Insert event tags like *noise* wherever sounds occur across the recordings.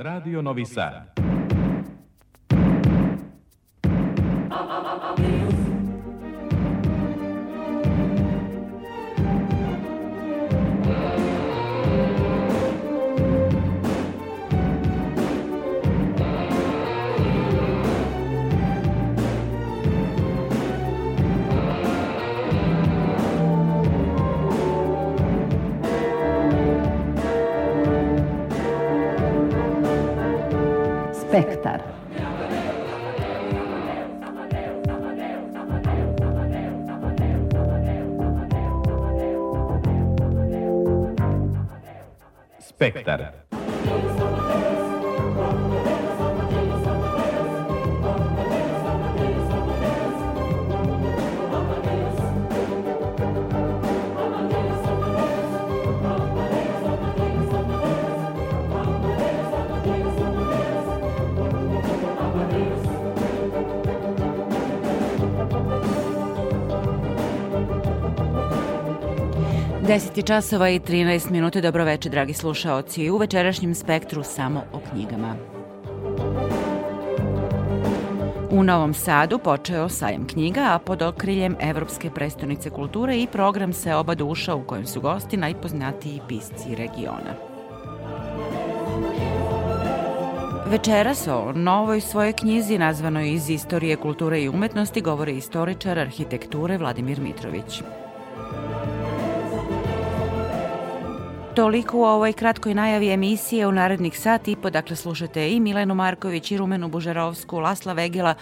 Radio Novi Sad. conectar. 10 časova i 13 minuta. Dobroveče, dragi slušaoci. U večerašnjem spektru samo o knjigama. U Novom Sadu počeo sajam knjiga, a pod okriljem Evropske prestonice kulture i program se oba duša u kojem su gosti najpoznatiji pisci regiona. Večeras o novoj svojoj knjizi nazvanoj iz istorije kulture i umetnosti govore istoričar arhitekture Vladimir Mitrović. Toliko u ovoj kratkoj najavi emisije u narednih sat i po, dakle slušate i Milenu Marković i Rumenu Bužarovsku, Lasla Vegila.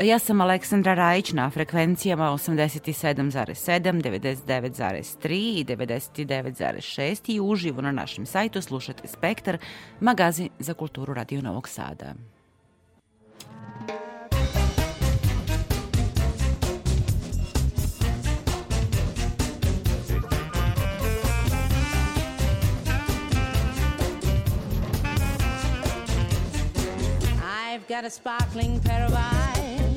Ja sam Aleksandra Rajić na frekvencijama 87,7, 99,3 i 99,6 i uživo na našem sajtu slušate Spektar, magazin za kulturu Radio Novog Sada. I've got a sparkling pair of eyes,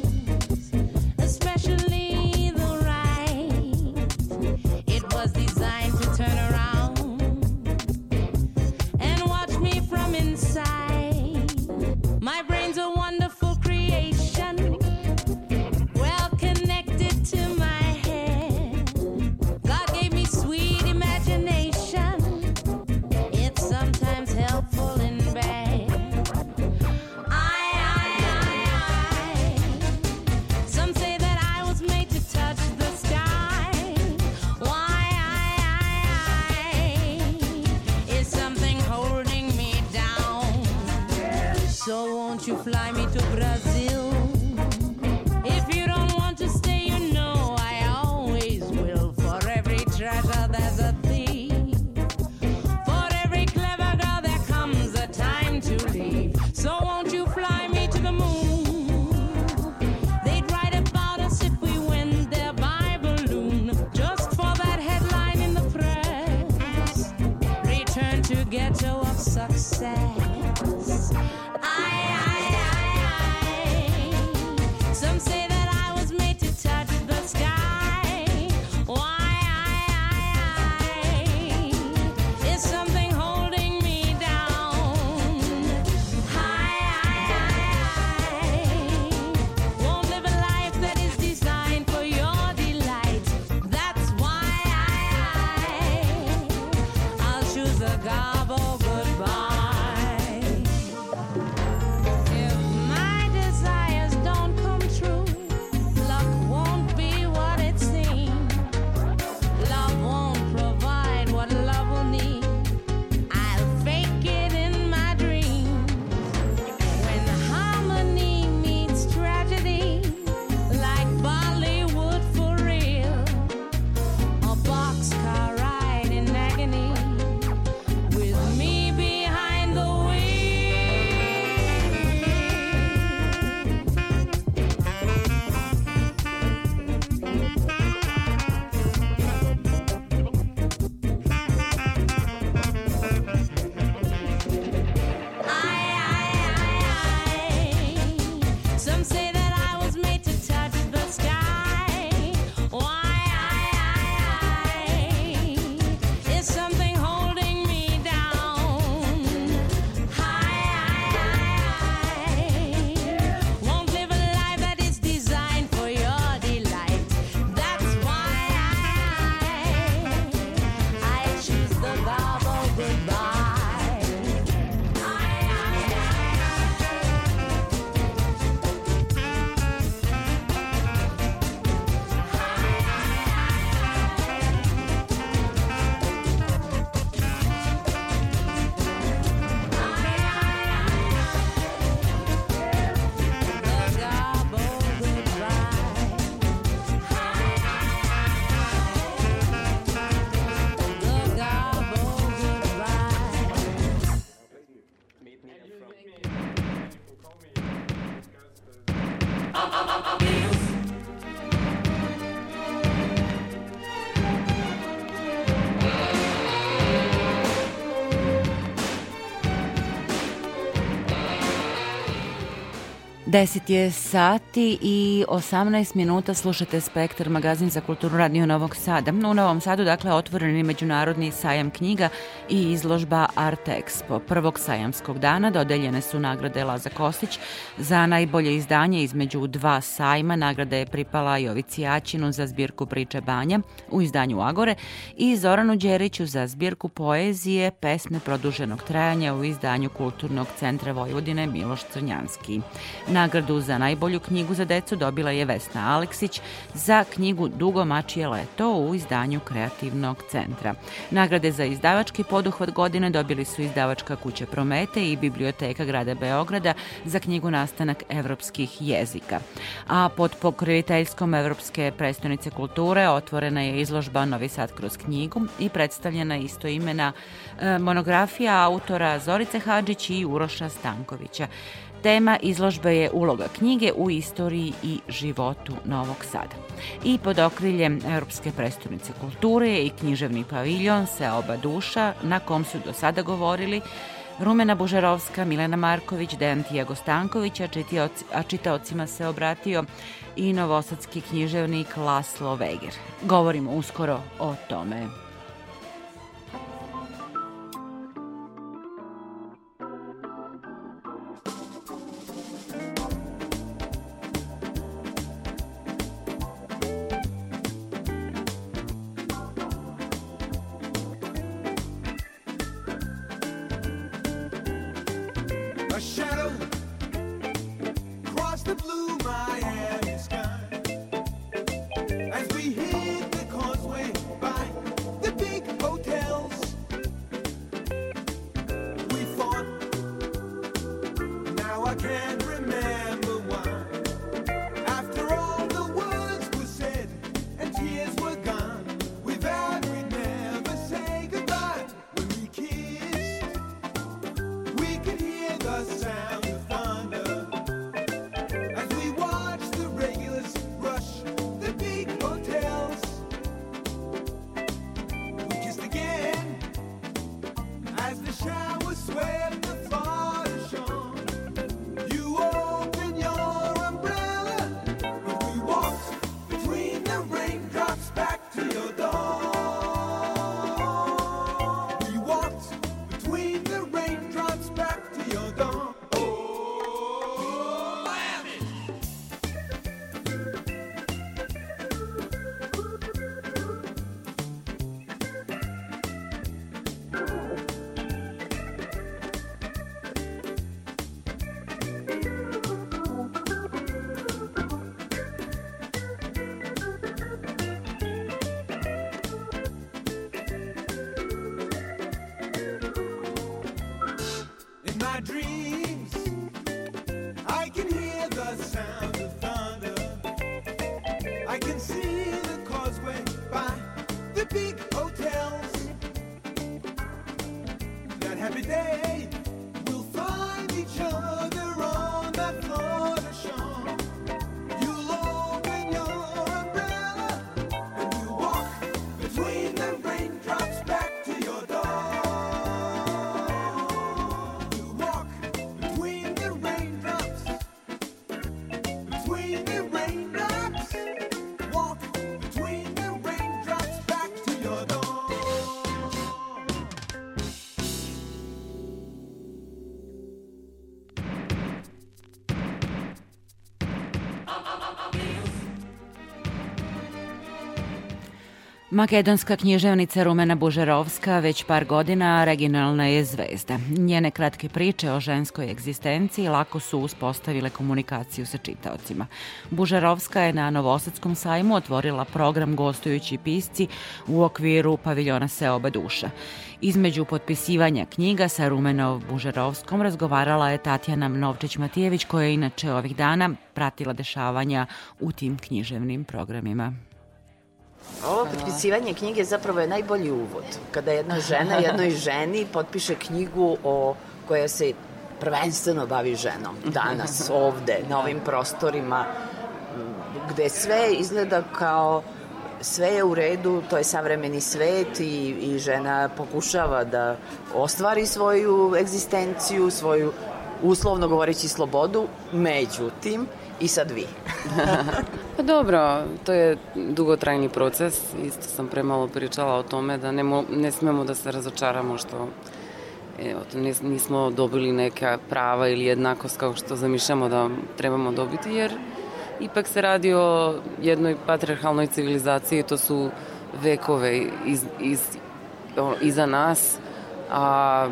10 je sati i 18 minuta slušate Spektar, magazin za kulturu Radio Novog Sada. U Novom Sadu, dakle, otvoren je međunarodni sajam knjiga i izložba Art Expo. Prvog sajamskog dana dodeljene su nagrade Laza Kostić za najbolje izdanje između dva sajma. Nagrada je pripala Jovici Aćinu za zbirku priče Banja u izdanju Agore i Zoranu Đeriću za zbirku poezije pesme produženog trajanja u izdanju Kulturnog centra Vojvodine Miloš Crnjanski. Nagradu za najbolju knjigu za decu dobila je Vesna Aleksić za knjigu Dugo mačije leto u izdanju Kreativnog centra. Nagrade za izdavački poduhvat godine dobili su izdavačka kuća Promete i Biblioteka grada Beograda za knjigu Nastanak evropskih jezika. A pod pokroviteljskom Evropske prestonice kulture otvorena je izložba Novi Sad kroz knjigu i predstavljena istoimena e, monografija autora Zorice Hadžić i Uroša Stankovića. Tema izložbe je uloga knjige u istoriji i životu Novog Sada. I pod okriljem Europske prestonice kulture i književni paviljon se oba duša na kom su do sada govorili Rumena Bužarovska, Milena Marković, Dejan Tijago Stanković, a, čitioci, a čitaocima se obratio i novosadski književnik Laslo Veger. Govorimo uskoro o tome. Makedonska književnica Rumena Bužerovska već par godina regionalna je zvezda. Njene kratke priče o ženskoj egzistenciji lako su uspostavile komunikaciju sa čitaocima. Bužarovska je na Novosadskom sajmu otvorila program gostujući pisci u okviru paviljona Seoba duša. Između potpisivanja knjiga sa Rumenov Bužerovskom razgovarala je Tatjana Novčić-Matijević koja je inače ovih dana pratila dešavanja u tim književnim programima. Ovo potpisivanje knjige zapravo je najbolji uvod. Kada jedna žena *laughs* jednoj ženi potpiše knjigu o koja se prvenstveno bavi ženom. Danas, *laughs* ovde, na ovim prostorima, m, gde sve izgleda kao sve je u redu, to je savremeni svet i, i žena pokušava da ostvari svoju egzistenciju, svoju uslovno govoreći slobodu, međutim, i sad vi. Pa dobro, to je dugotrajni proces. Isto sam premalo pričala o tome da ne, mo, ne smemo da se razočaramo što evo, nis, nismo dobili neka prava ili jednakost kao što zamišljamo da trebamo dobiti, jer ipak se radi o jednoj patriarhalnoj civilizaciji, to su vekove iz, iz, iza nas, a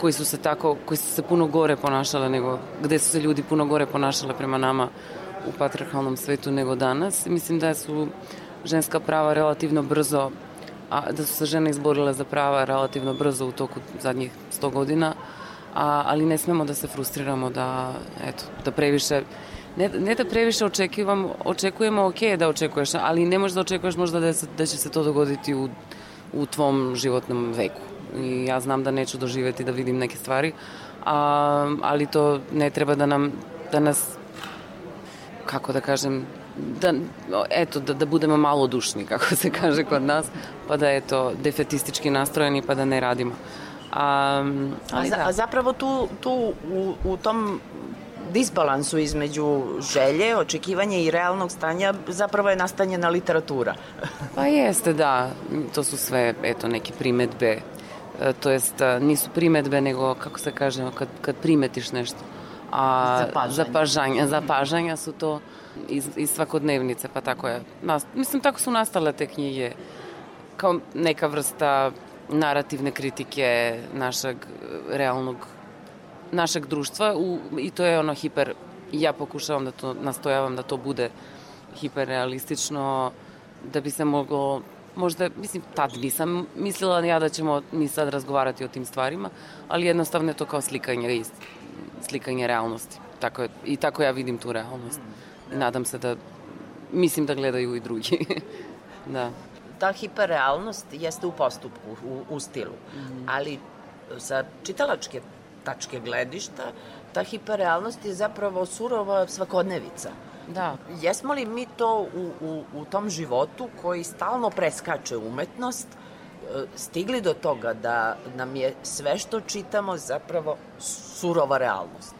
koji su se tako, koji su se puno gore ponašale nego, gde su se ljudi puno gore ponašale prema nama u patriarhalnom svetu nego danas. Mislim da su ženska prava relativno brzo, a da su se žene izborile za prava relativno brzo u toku zadnjih 100 godina, a, ali ne smemo da se frustriramo da, eto, da previše ne, ne da previše očekujemo, očekujemo ok da očekuješ, ali ne možeš da očekuješ možda da, se, da će se to dogoditi u, u tvom životnom veku. I ja znam da neću doživeti da vidim neke stvari, a, ali to ne treba da nam da nas kako da kažem, da, eto, da, da budemo malo dušni, *laughs* kako se kaže kod nas, pa da eto, defetistički nastrojeni, pa da ne radimo. A, A, ali za, da. a zapravo tu, tu u, u tom disbalansu između želje, očekivanja i realnog stanja zapravo je nastanjena literatura. Pa jeste, da. To su sve, eto, neke primetbe. E, to jest, e, nisu primetbe, nego, kako se kaže, kad, kad primetiš nešto. A Zapažanja. zapažanja, zapažanja su to iz, iz svakodnevnice, pa tako je. Nas, mislim, tako su nastale te knjige. Kao neka vrsta narativne kritike našeg e, realnog našeg društva u, i to je ono hiper ja pokušavam da to nastojavam da to bude hiperrealistično da bi se moglo možda, mislim, tad nisam mislila ja da ćemo mi sad razgovarati o tim stvarima, ali jednostavno je to kao slikanje, slikanje realnosti. Tako je, I tako ja vidim tu realnost. I nadam se da, mislim da gledaju i drugi. *laughs* da. Ta hiperrealnost jeste u postupku, u, u stilu, ali sa čitalačke tačke gledišta, ta hiperrealnost je zapravo surova svakodnevica. Da. Jesmo li mi to u, u, u tom životu koji stalno preskače umetnost, e, stigli do toga da nam je sve što čitamo zapravo surova realnost?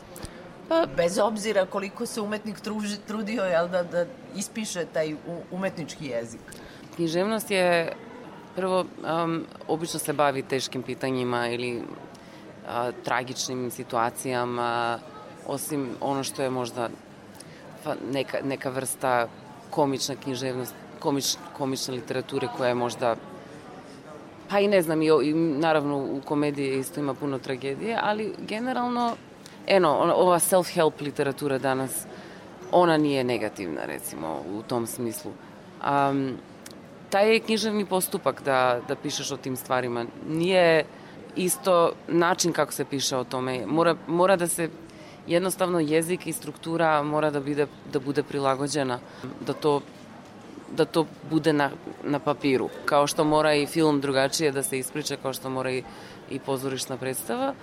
Pa- Bez obzira koliko se umetnik truži, trudio jel, da, da ispiše taj umetnički jezik. Književnost je prvo, um, obično se bavi teškim pitanjima ili a, tragičnim situacijama, osim ono što je možda fa, neka, neka vrsta komična književnost, komič, komične literature koja je možda pa i ne znam, i, i naravno u komediji isto ima puno tragedije, ali generalno, eno, ova self-help literatura danas, ona nije negativna, recimo, u tom smislu. Um, taj je književni postupak da, da pišeš o tim stvarima. Nije isto način kako se piše o tome. Mora, mora da se jednostavno jezik i struktura mora da bude, da bude prilagođena, da to da to bude na, na papiru. Kao što mora i film drugačije da se ispriča, kao što mora i, i pozorišna predstava.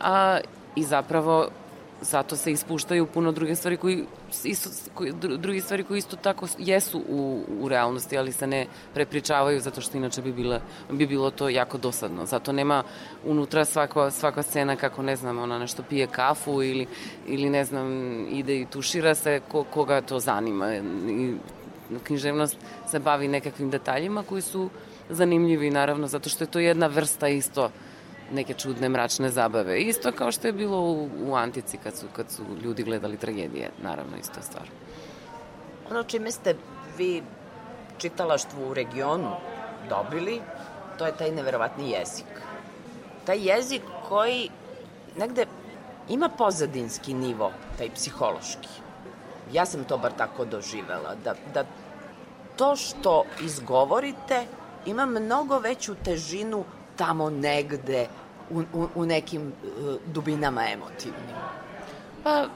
A, I zapravo zato se ispuštaju puno druge stvari koji, isto, koji, dru- druge stvari koji isto tako jesu u, u realnosti, ali se ne prepričavaju zato što inače bi, bila, bi bilo to jako dosadno. Zato nema unutra svaka, svaka scena kako, ne znam, ona nešto pije kafu ili, ili ne znam, ide i tušira se, ko, koga to zanima. I književnost se bavi nekakvim detaljima koji su zanimljivi, naravno, zato što je to jedna vrsta isto neke čudne mračne zabave. Isto kao što je bilo u, u antici kad su, kad su ljudi gledali tragedije, naravno, isto stvar. Ono čime ste vi čitalaštvo u regionu dobili, to je taj neverovatni jezik. Taj jezik koji negde ima pozadinski nivo, taj psihološki. Ja sam to bar tako doživela, da, da to što izgovorite ima mnogo veću težinu tamo negde u, u, u nekim uh, dubinama emotivnim. Pa,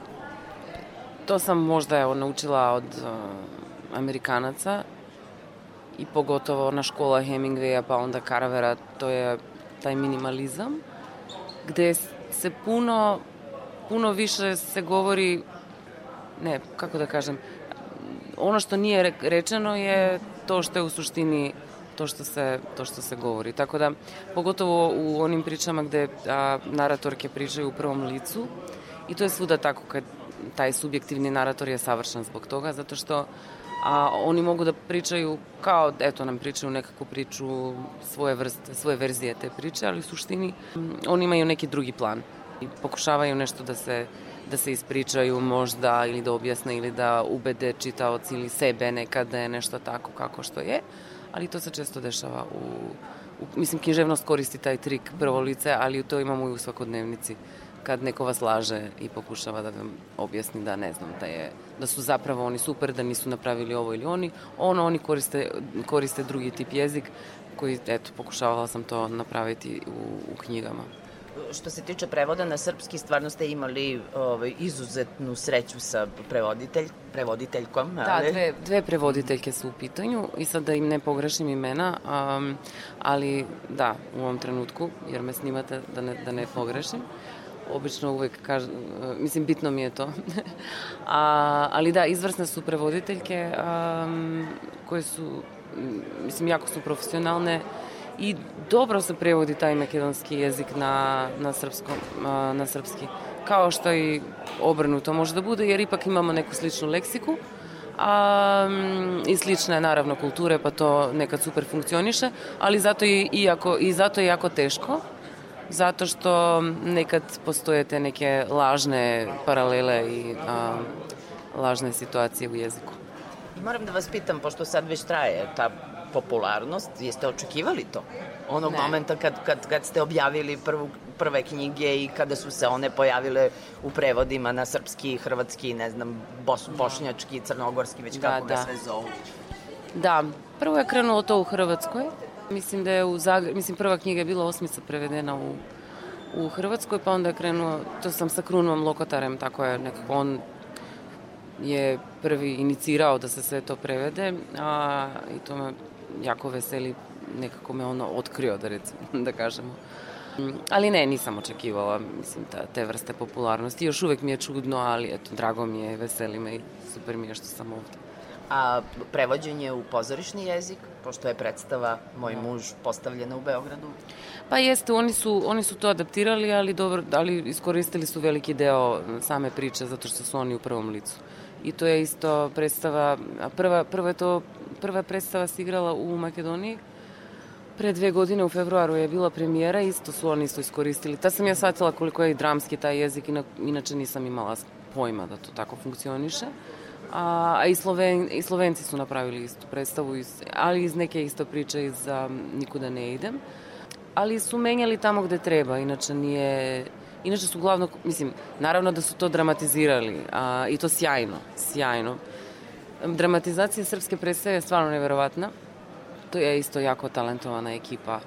to sam možda evo, naučila od uh, Amerikanaca i pogotovo ona škola Hemingwaya pa onda Caravera, to je taj minimalizam, gde se puno puno više se govori, ne, kako da kažem, ono što nije re- rečeno je to što je u suštini to što se, to što se govori. Tako da, pogotovo u onim pričama gde a, naratorke pričaju u prvom licu, i to je svuda tako kad taj subjektivni narator je savršen zbog toga, zato što a oni mogu da pričaju kao, eto nam pričaju nekakvu priču svoje vrste, svoje verzije te priče, ali u suštini m, oni imaju neki drugi plan i pokušavaju nešto da se da se ispričaju možda ili da objasne ili da ubede čitaoc ili sebe nekada je nešto tako kako što je, ali to se često dešava u, u mislim književnost koristi taj trik prvo lice, ali to imamo i u svakodnevnici kad neko vas laže i pokušava da vam objasni da ne znam da je da su zapravo oni super da nisu napravili ovo ili oni. Ono oni koriste koriste drugi tip jezik koji eto pokušavala sam to napraviti u, u knjigama Što se tiče prevoda na srpski, stvarno ste imali ovaj, izuzetnu sreću sa prevoditelj, prevoditeljkom. Da, ali- dve, dve prevoditeljke su u pitanju i sad da im ne pogrešim imena, um, ali da, u ovom trenutku, jer me snimate da ne, da ne pogrešim, obično uvek kažem, mislim, bitno mi je to. *laughs* A, ali da, izvrsne su prevoditeljke um, koje su, mislim, jako su profesionalne i dobro se prevodi taj makedonski jezik na, na, srpskom, na srpski. Kao što i obrnuto može da bude, jer ipak imamo neku sličnu leksiku a, i slične naravno kulture, pa to nekad super funkcioniše, ali zato i, i, jako, i zato je jako teško, zato što nekad postoje te neke lažne paralele i a, lažne situacije u jeziku. Moram da vas pitam, pošto sad već traje ta popularnost, jeste očekivali to? Onog Ne. momenta kad, kad, kad ste objavili prvu, prve knjige i kada su se one pojavile u prevodima na srpski, hrvatski, ne znam, bos, bošnjački, crnogorski, već Da, kako ga da. sve zovu. Da, prvo je krenulo to u Hrvatskoj. Mislim da je u Zagrebu, mislim prva knjiga je bila osmica prevedena u, u Hrvatskoj, pa onda je krenuo, to sam sa Krunom Lokotarem, tako je nekako on je prvi inicirao da se sve to prevede, a, i to me jako veseli, nekako me ono otkrio, da, recimo, *laughs* da kažemo. Mm, Ali ne, nisam očekivala, mislim, ta, te vrste popularnosti. Još uvek mi je čudno, ali eto, drago mi je, veseli me i super mi je što sam ovde. A prevođenje u pozorišni jezik, pošto je predstava Moj muž postavljena u Beogradu, Pa jeste, oni su, oni su to adaptirali, ali, dobro, ali iskoristili su veliki deo same priče zato što su oni u prvom licu. I to je isto predstava, prva, prva, je to, prva predstava se igrala u Makedoniji, Pre dve godine u februaru je bila premijera, isto su oni isto iskoristili. Ta sam ja shvatila koliko je i dramski taj jezik, ina- inače nisam imala pojma da to tako funkcioniše. A, a i, Sloven, i Slovenci su napravili istu predstavu, iz, ali iz neke isto priče iz um, Nikuda ne idem. Ali su menjali tamo gde treba, inače nije... Inače su glavno, mislim, naravno da su to dramatizirali, a, i to sjajno, sjajno. Dramatizacija srpske predstave je stvarno neverovatna. To je isto jako talentovana ekipa.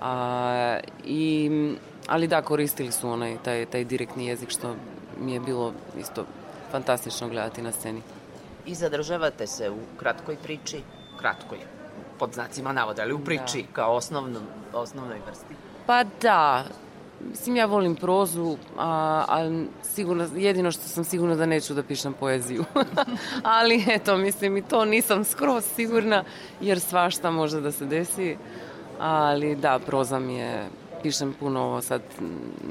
A, i, ali da, koristili su onaj, taj, taj direktni jezik, što mi je bilo isto fantastično gledati na sceni. i zadržavate se u kratkoj priči, kratkoj, pod znacima navoda, ali u priči kao osnovnom, osnovnoj vrsti. Pa da, mislim ja volim prozu, a, a sigurno, jedino što sam sigurna da neću da pišem poeziju. *laughs* ali eto, mislim i to nisam skroz sigurna, jer svašta može da se desi. Ali da, proza mi je, pišem puno ovo sad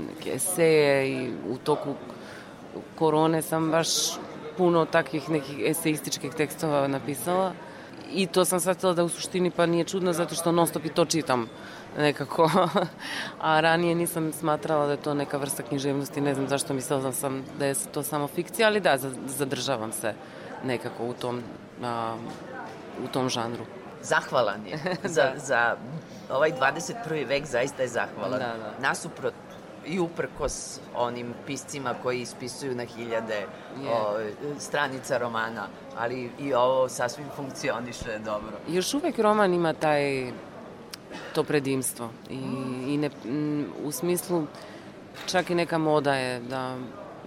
neke eseje i u toku korone sam baš puno takvih nekih eseističkih tekstova napisala. I to sam shvatila da u suštini pa nije čudno zato što non stop i to čitam nekako. *laughs* A ranije nisam smatrala da je to neka vrsta književnosti, ne znam zašto mislila sam da je to samo fikcija, ali da, za- zadržavam se nekako u tom, a, u tom žanru. Zahvalan je. *laughs* za, za ovaj 21. vek zaista je zahvalan. Da, da. Nasuprot i uprkos onim piscima koji ispisuju na hiljade Je. o, stranica romana, ali i ovo sasvim funkcioniše dobro. Još uvek roman ima taj to predimstvo. I, i ne, u smislu, čak i neka moda je da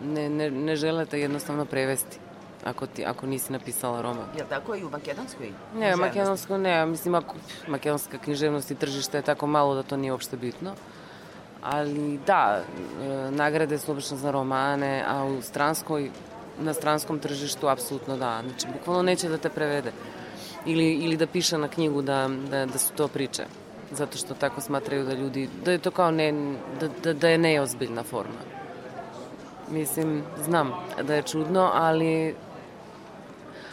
ne, ne, ne želete jednostavno prevesti ako, ti, ako nisi napisala roman. Je li tako i u makedonskoj Ne, makedonskoj ne. Mislim, ako, makedonska književnost i tržište je tako malo da to nije uopšte bitno. Ali da, e, nagrade su obično za romane, a u stranskoj, na stranskom tržištu apsolutno da. Znači, bukvalno neće da te prevede. Ili, ili da piše na knjigu da, da, da su to priče zato što tako smatraju da ljudi, da je to kao ne, da, da, da je neozbiljna forma. Mislim, znam da je čudno, ali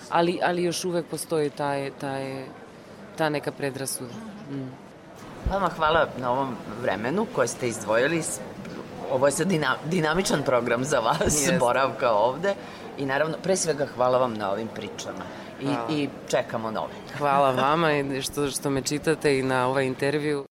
ali, ali još uvek postoji taj, taj, ta neka predrasuda. Mm. Vama hvala na ovom vremenu koje ste izdvojili. Ovo je sad dina, dinamičan program za vas, Jeste. boravka ovde. I naravno, pre svega hvala vam na ovim pričama i, i čekamo nove. Hvala vama što, što me čitate i na ovaj intervju.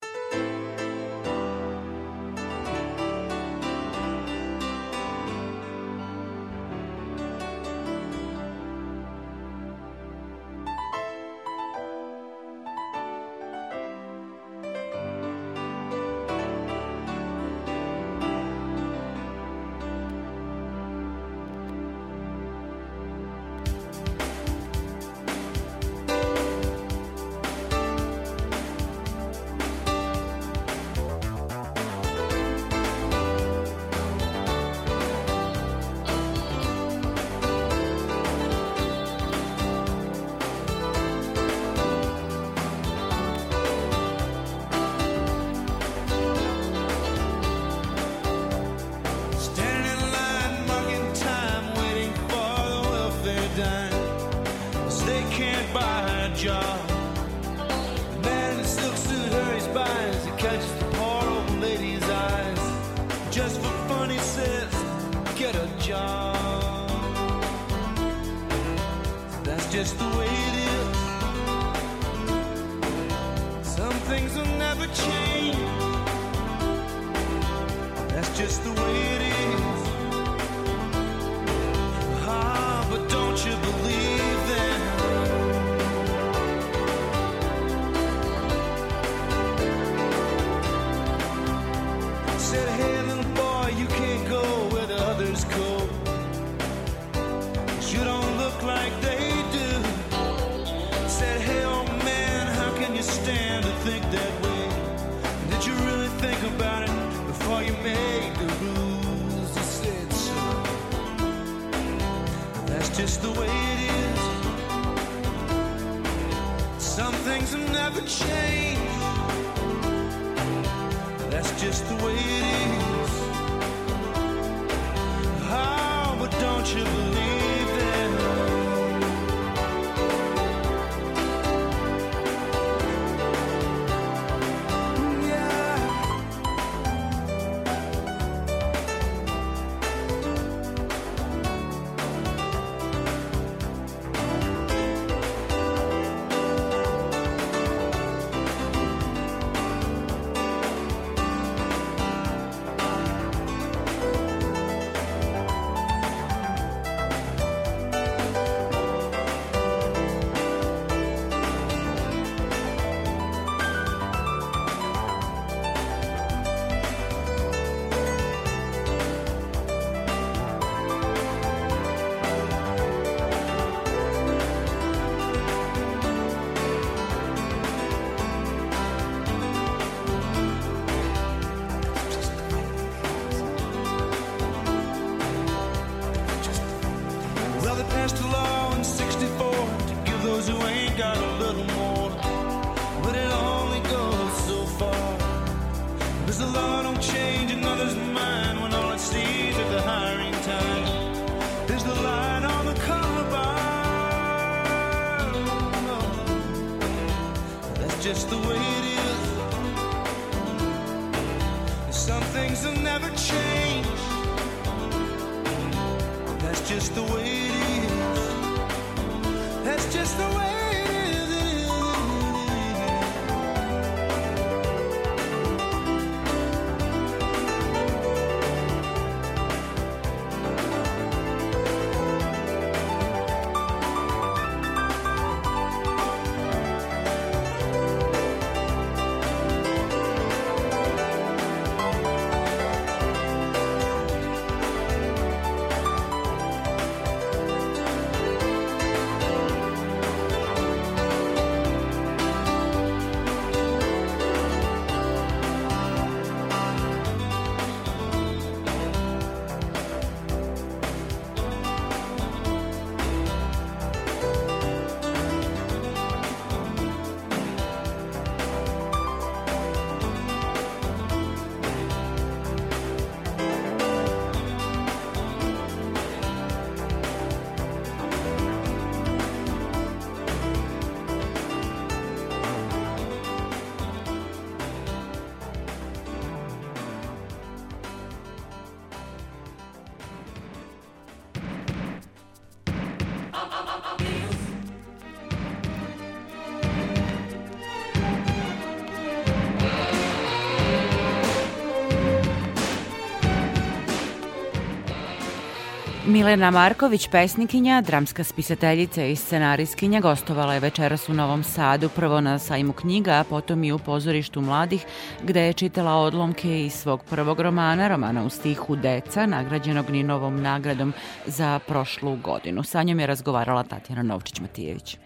Milena Marković, pesnikinja, dramska spisateljica i scenariskinja, gostovala je večeras u Novom Sadu, prvo na sajmu knjiga, a potom i u pozorištu mladih, gde je čitala odlomke iz svog prvog romana, romana u stihu Deca, nagrađenog Ninovom nagradom za prošlu godinu. Sa njom je razgovarala Tatjana Novčić-Matijević.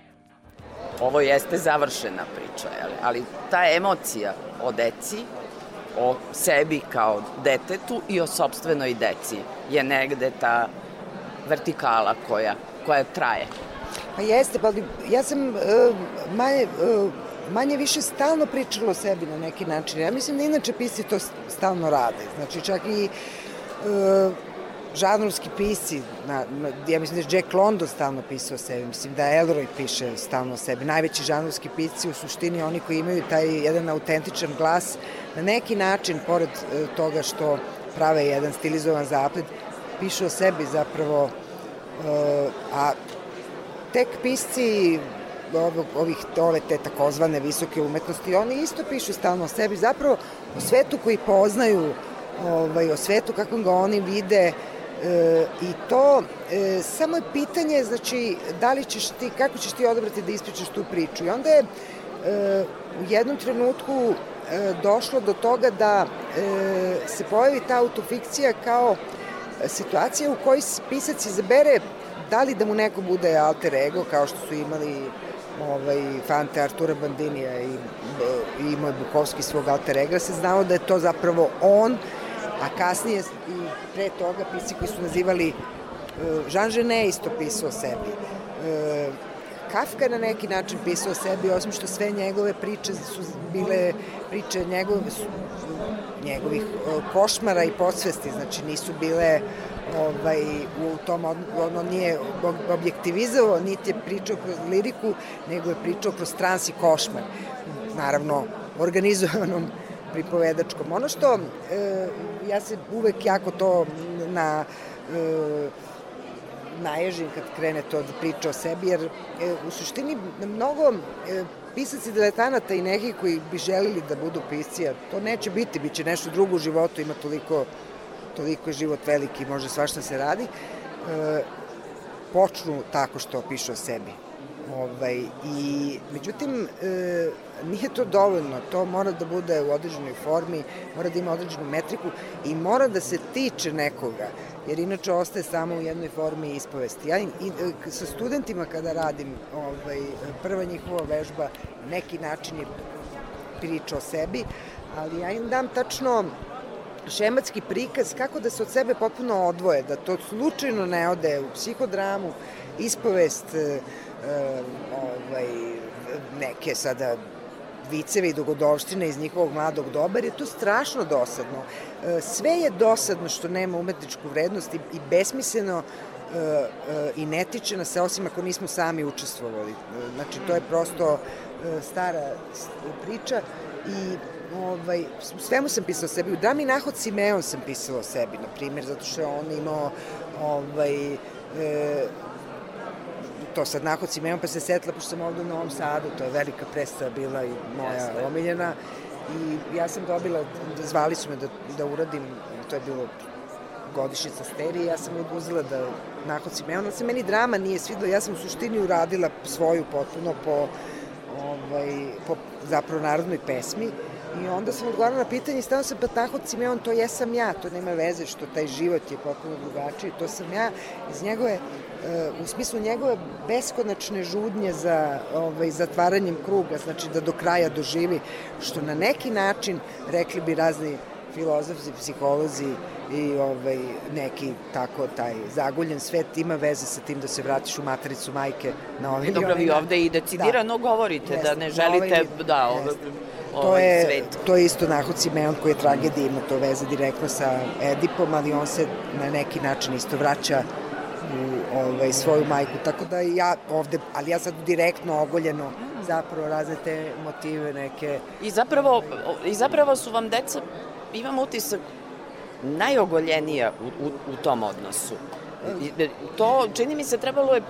Ovo jeste završena priča, ali ta emocija o deci, o sebi kao detetu i o sobstvenoj deci je negde ta vertikala koja, koja traje. Pa jeste, pa ja sam uh, manje, uh, manje više stalno pričala o sebi na neki način. Ja mislim da inače pisci to stalno rade. Znači čak i uh, žanrovski pisci, na, na, ja mislim da je Jack London stalno pisao o sebi, mislim da Elroy piše stalno o sebi. Najveći žanrovski pisci u suštini oni koji imaju taj jedan autentičan glas, na neki način, pored uh, toga što prave jedan stilizovan zaplet, pišu o sebi zapravo, a tek pisci ovih, ove te takozvane visoke umetnosti, oni isto pišu stalno o sebi, zapravo o svetu koji poznaju, ovaj, o svetu kako ga oni vide, E, I to e, samo je pitanje, znači, da li ćeš ti, kako ćeš ti odabrati da ispričaš tu priču. I onda je e, u jednom trenutku e, došlo do toga da e, se pojavi ta autofikcija kao situacija u kojoj pisac izabere da li da mu neko bude alter ego, kao što su imali ovaj, fante Artura Bandinija i, i imao je Bukovski svog alter ega, se znao da je to zapravo on, a kasnije i pre toga pisci koji su nazivali uh, Jean Genet isto pisao o sebi. Uh, Kafka na neki način pisao o sebi, osim što sve njegove priče su bile priče njegove, su, njegovih uh, košmara i podsvesti, znači nisu bile ovaj, u tom, ono nije objektivizovao, niti je pričao kroz liriku, nego je pričao kroz trans i košmar. Naravno, organizovanom *laughs* pripovedačkom. Ono što, e, ja se uvek jako to na e, naježim kad krene to da priča o sebi, jer e, u suštini mnogo e, pisaci diletanata i neki koji bi želili da budu pisci, to neće biti, bit će nešto drugo u životu, ima toliko, toliko je život veliki, može svašta se radi, e, počnu tako što pišu o sebi. Ovaj, I, međutim, e, nije to dovoljno, to mora da bude u određenoj formi, mora da ima određenu metriku i mora da se tiče nekoga, jer inače ostaje samo u jednoj formi ispovesti. Ja i, i, sa studentima kada radim, ovaj, prva njihova vežba neki način je priča o sebi, ali ja im dam tačno šematski prikaz kako da se od sebe potpuno odvoje, da to slučajno ne ode u psihodramu, ispovest, e, ovaj, neke sada viceve i dogodovštine iz njihovog mladog doba, jer je to strašno dosadno. E, sve je dosadno što nema umetničku vrednost i, i besmisleno e, e, i ne tiče nas se, osim ako nismo sami učestvovali. Znači, to je prosto stara priča i ovaj, svemu sam pisala o sebi. U drami Nahod Simeon sam pisala o sebi, na primjer, zato što je on imao ovaj, e, to sad Nahod Simeon, pa se setila, pošto sam ovde u Novom Sadu, to je velika predstava bila i moja Jeste. omiljena. I ja sam dobila, zvali su me da, da uradim, to je bilo godišnjica sterije, ja sam uzela da Nahod Simeon, ali se meni drama nije svidla, ja sam u suštini uradila svoju potpuno po, ovaj, po zapravo narodnoj pesmi I onda sam odgovarala na pitanje i stavno sam pa tako Simeon, to jesam ja, to nema veze što taj život je potpuno drugačiji, to sam ja. Iz njegove u smislu njegove beskonačne žudnje za ovaj, zatvaranjem kruga, znači da do kraja doživi, što na neki način, rekli bi razni filozofi, psiholozi i ovaj, neki tako taj zaguljen svet ima veze sa tim da se vratiš u matericu majke na ovaj Dobro, vi ovde i decidirano da. govorite, jeste, da ne želite, ovaj, da, ovaj, to ovaj je, svet. To je isto Nahod Simeon koji je tragedija, ima to veze direktno sa Edipom, ali on se na neki način isto vraća u ovaj, svoju majku, tako da ja ovde, ali ja sad direktno ogoljeno zapravo razne te motive neke. I zapravo, i zapravo su vam deca, imam utisak, najogoljenija u, u, u tom odnosu. I, to, čini mi se, trebalo je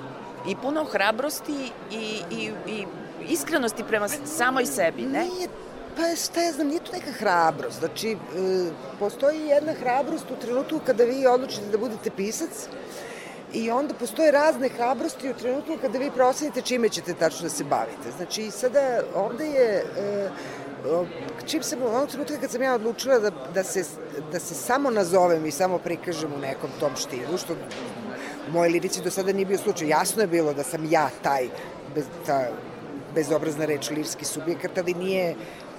i puno hrabrosti i, i, i iskrenosti prema samoj sebi, ne? Nije Pa šta ja znam, nije to neka hrabrost. Znači, e, postoji jedna hrabrost u trenutku kada vi odlučite da budete pisac i onda postoje razne hrabrosti u trenutku kada vi prosenite čime ćete tačno da se bavite. Znači, sada ovde je... E, čim sam, onog trenutka kad sam ja odlučila da, da, se, da se samo nazovem i samo prikažem u nekom tom štilu, što u mojoj lirici do sada nije bio slučaj. Jasno je bilo da sam ja taj, bez, ta bezobrazna reč, lirski subjekat, ali nije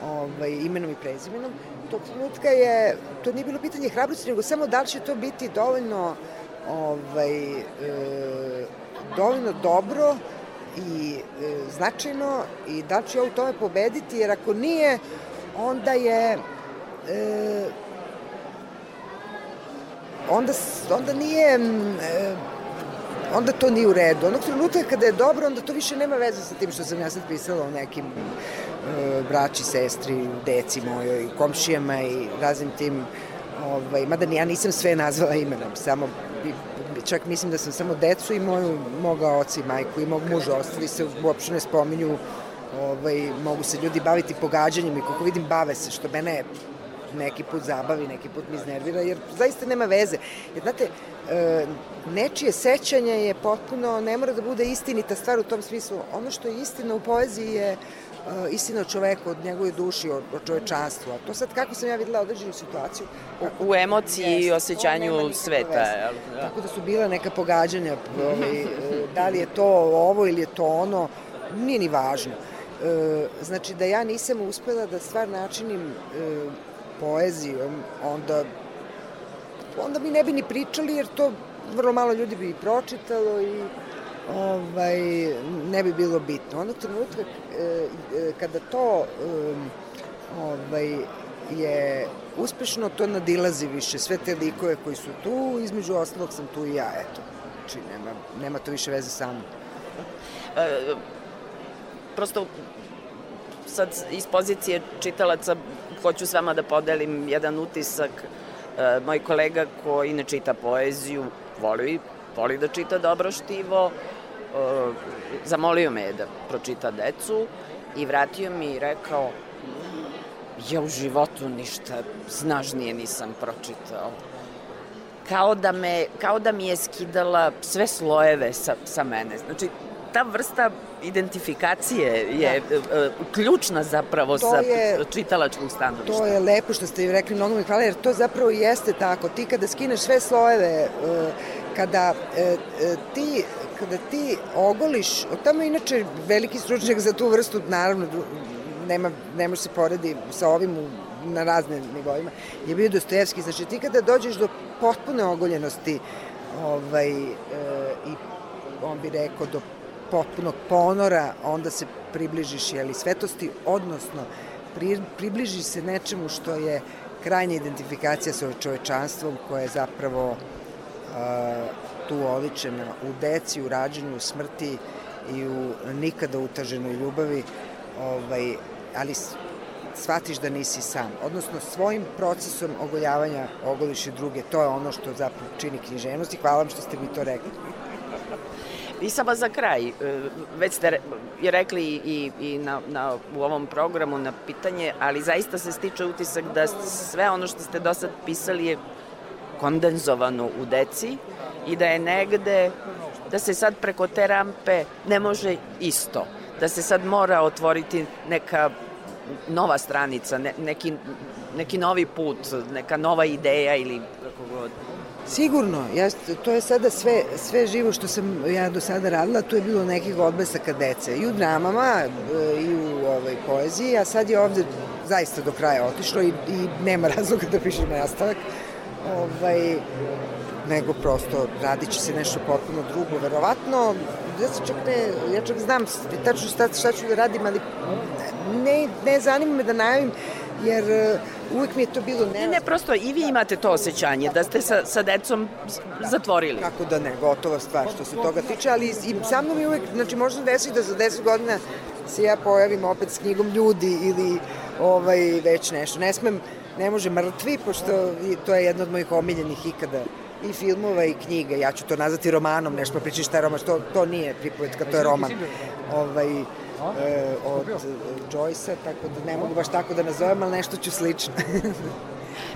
ovaj, imenom i prezimenom. Tog trenutka je, to nije bilo pitanje hrabrosti, nego samo da li će to biti dovoljno ovaj, e, dovoljno dobro i e, značajno i da li ću ja u tome pobediti, jer ako nije, onda je e, onda, onda nije e, onda to nije u redu. Onog trenutka kada je dobro, onda to više nema veze sa tim što sam ja sad pisala o nekim braći, sestri, deci mojoj, komšijama i raznim tim ovaj, mada ja nisam sve nazvala imenom, samo čak mislim da sam samo decu i moju, moga oca i majku i mog muža, ostali se uopšte ne spominju ovaj, mogu se ljudi baviti pogađanjem i kako vidim bave se, što mene neki put zabavi, neki put mi iznervira, jer zaista nema veze. Jer, znate, e, nečije sećanje je potpuno, ne mora da bude istinita stvar u tom smislu. Ono što je istina u poeziji je istina o čoveku, od njegove duši, o, o čovečanstvu. A to sad kako sam ja videla određenu situaciju. U, u emociji i osjećanju sveta. jel? Da. Tako da su bila neka pogađanja, *laughs* ovaj, e, da li je to ovo ili je to ono, nije ni važno. E, znači da ja nisam uspela da stvar načinim e, poezijom, onda onda mi ne bi ni pričali jer to vrlo malo ljudi bi i pročitalo i ovaj, ne bi bilo bitno. Onog trenutka e, kada to ovaj, je uspešno, to nadilazi više sve te likove koji su tu, između ostalog sam tu i ja, eto. Znači, nema, nema to više veze sa mnom. E, prosto sad iz pozicije čitalaca hoću s vama da podelim jedan utisak. E, moj kolega koji ne čita poeziju, voli, voli da čita dobro štivo, e, zamolio me je da pročita decu i vratio mi i rekao ja u životu ništa snažnije nisam pročitao kao da, me, kao da mi je skidala sve slojeve sa, sa mene. Znači, ta vrsta identifikacije je da. ključna zapravo To sa je- čitalačkog stanovišta. To je lepo što ste rekli, mnogo mi hvala, jer to zapravo jeste tako. Ti kada skineš sve slojeve, e, kada e, e, ti kada ti ogoliš, tamo inače veliki stručnjak za tu vrstu, naravno, nema, ne može se poredi sa ovim u, na raznim nivoima, je bio Dostojevski. Znači, ti kada dođeš do potpune ogoljenosti ovaj, e, i on bi rekao do potpunog ponora, onda se približiš jeli, svetosti, odnosno pri, približiš se nečemu što je krajnja identifikacija sa čovečanstvom koja je zapravo tu oličena u deci, u rađenju, u smrti i u nikada utaženoj ljubavi, ovaj, ali shvatiš da nisi sam. Odnosno, svojim procesom ogoljavanja ogoliš i druge. To je ono što zapravo čini književnost i hvala vam što ste mi to rekli. I samo za kraj, e, već ste rekli i, i na, na, u ovom programu na pitanje, ali zaista se stiče utisak da sve ono što ste do sad pisali je kondenzovano u deci i da je negde, da se sad preko te rampe ne može isto, da se sad mora otvoriti neka nova stranica, ne, neki, neki novi put, neka nova ideja ili kako god. Sigurno, ja, to je sada sve, sve živo što sam ja do sada radila, tu je bilo nekih odbesaka dece, i u dramama, e, i u ovaj, poeziji, a sad je ovde zaista do kraja otišlo i, i nema *laughs* razloga da pišem nastavak, ovaj, nego prosto radit će se nešto potpuno drugo, verovatno, ja se čak ne, ja čak znam tačno šta, šta ću da radim, ali ne, ne zanima me da najavim, jer e, uvek mi je to bilo Ne, ne, prosto i vi imate to osjećanje da ste sa, sa decom zatvorili. Kako da ne, gotova stvar što se toga tiče, ali i sa mnom je uvek, znači možda desi da za 10 godina se ja pojavim opet s knjigom ljudi ili ovaj, već nešto. Ne smem, ne može mrtvi, pošto to je jedna od mojih omiljenih ikada i filmova i knjiga. Ja ću to nazvati romanom, nešto pričati šta je roman, to, to nije pripovetka, to je roman. Ovaj, e, od Joyce-a, tako da ne mogu baš tako da nazovem, ali nešto ću slično. *laughs*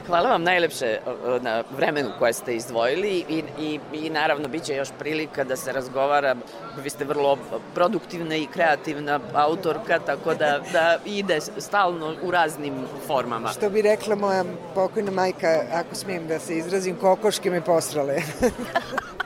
Hvala vam najlepše na vremenu koje ste izdvojili i, i, i naravno bit će još prilika da se razgovara. Vi ste vrlo produktivna i kreativna autorka, tako da, da ide stalno u raznim formama. Što bi rekla moja pokojna majka, ako smijem da se izrazim, kokoške me posrale. *laughs*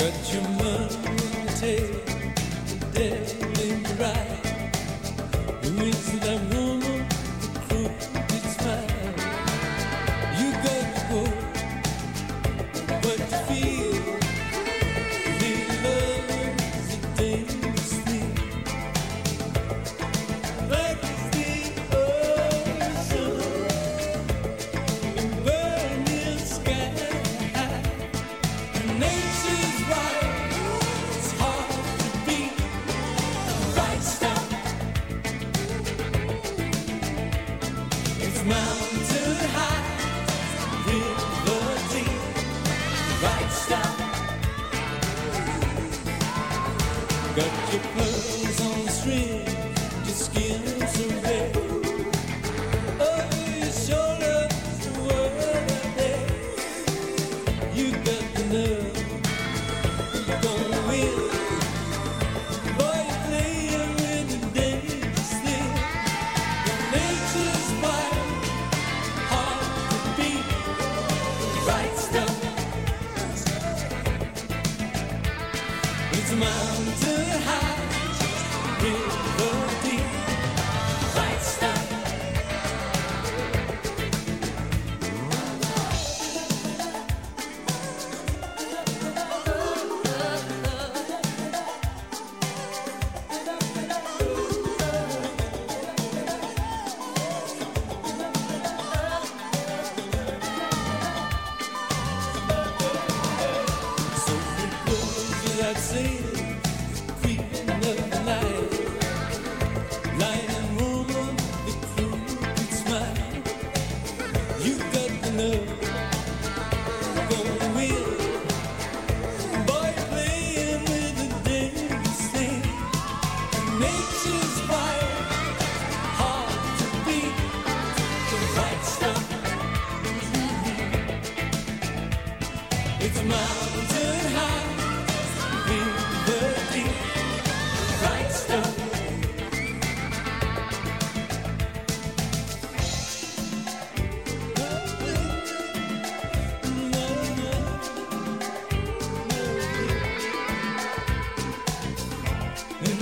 Got your money, take the deadly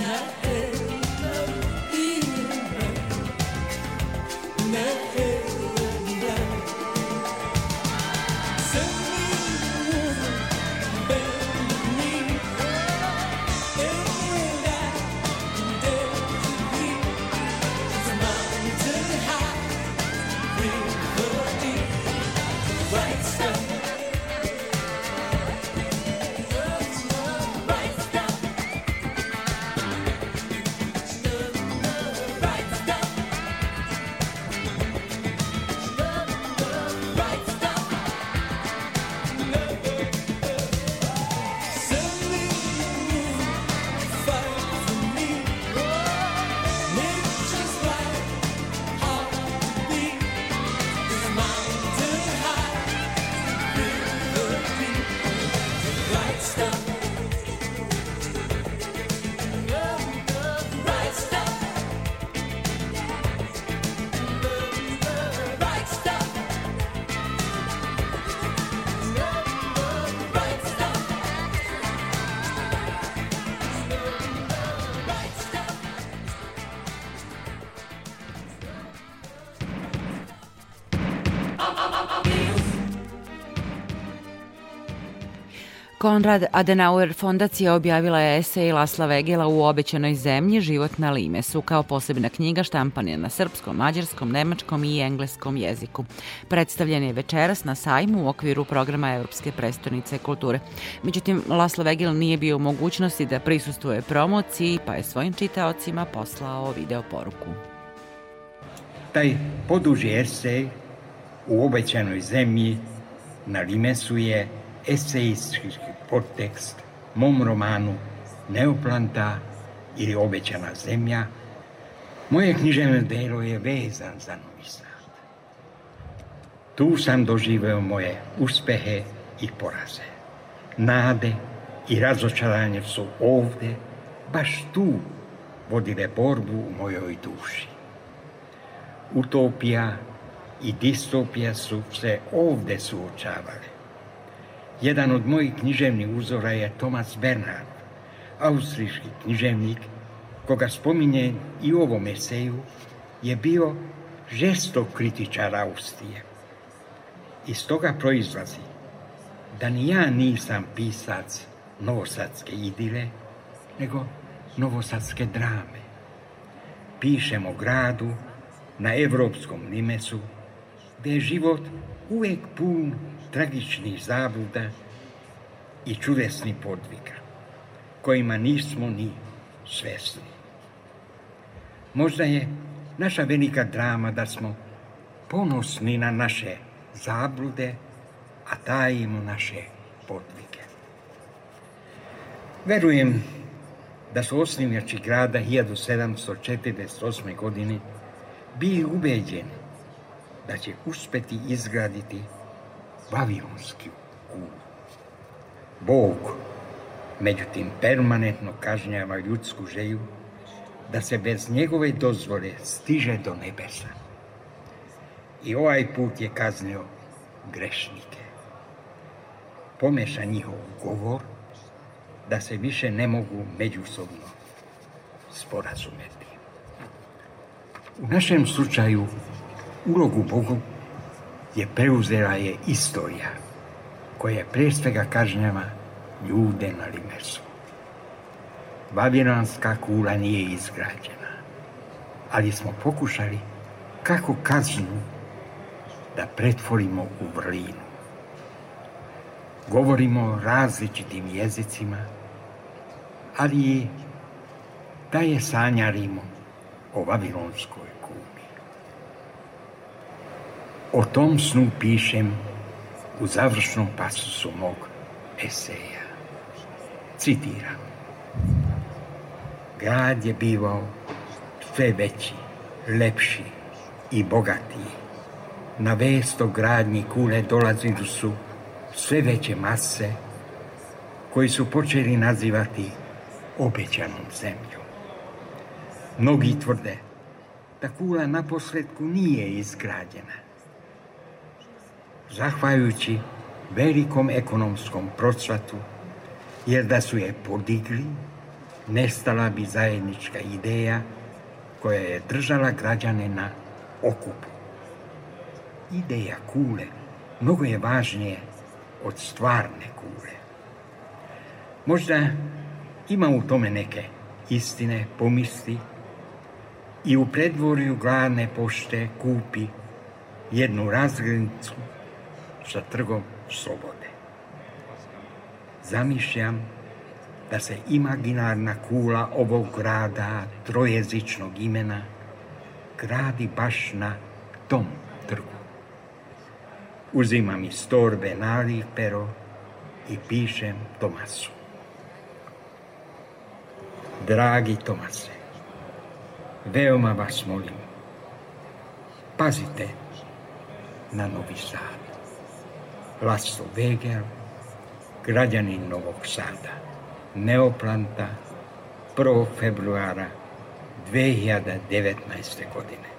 है Konrad Adenauer fondacija objavila je esej Lasla Vegela u obećanoj zemlji Život na Limesu kao posebna knjiga štampana na srpskom, mađarskom, nemačkom i engleskom jeziku. Predstavljen je večeras na sajmu u okviru programa Evropske prestonice kulture. Međutim, Laslo Vegel nije bio u mogućnosti da prisustuje promociji, pa je svojim čitaocima poslao video poruku. Taj poduži esej u obećanoj zemlji na Limesu je esejski podtekst mom romanu Neoplanta ili Obećana zemlja. Moje književno delo je vezan za Novi Sad. Tu sam doživeo moje uspehe i poraze. Nade i razočaranje su ovde, baš tu, vodile borbu u mojoj duši. Utopija i distopija su se ovde suočavale. Jedan od mojih književnih uzora je Thomas Bernhard, austrijski književnik, koga spominje i u ovom eseju, je bio žestok kritičar Austrije. Iz toga proizlazi da ni ja nisam pisac novosadske idile, nego novosadske drame. Pišem o gradu na evropskom limesu, gde je život uvek pun tragičnih zabluda i čudesnih podviga, kojima nismo ni svesni. Možda je naša velika drama da smo ponosni na naše zablude, a tajimo naše podvige. Verujem da su osnivnjači grada 1748. godine bili ubeđeni da će uspeti izgraditi Vavilonski kulu. Bog, međutim, permanentno kažnjava ljudsku želju da se bez njegove dozvole stiže do nebesa. I ovaj put je kaznio grešnike. Pomeša njihov govor da se više ne mogu međusobno sporazumeti. U našem slučaju ulogu Bogu je preuzela je istorija koja pre svega kažnjava ljude na limesu. Vavilonska kula nije izgrađena, ali smo pokušali kako kaznu da pretvorimo u vrlinu. Govorimo različitim jezicima, ali i da je sanjarimo o Vavilonskoj O tom snu pišem u završnom pasusu mog eseja. Citiram. Grad je bivao sve veći, lepši i bogatiji. Na vest o gradnji kule dolazili su sve veće mase koji su počeli nazivati obećanom zemljom. Mnogi tvrde da kula na posledku nije izgrađena. Zahvaljujući velikom ekonomskom procvatu, jer da su je podigli, nestala bi zajednička ideja koja je držala građane na okupu. Ideja kule mnogo je važnije od stvarne kule. Možda ima u tome neke istine, pomisli i u predvorju gladne pošte kupi jednu razglednicu sa trgom slobode. Zamišljam da se imaginarna kula ovog grada trojezičnog imena gradi baš na tom trgu. Uzimam iz torbe nalih pero i pišem Tomasu. Dragi Tomase, veoma vas molim, pazite na Novi Sad. Laslo Vegel, građanin Novog Sada, Neoplanta, 1. februara 2019. godine.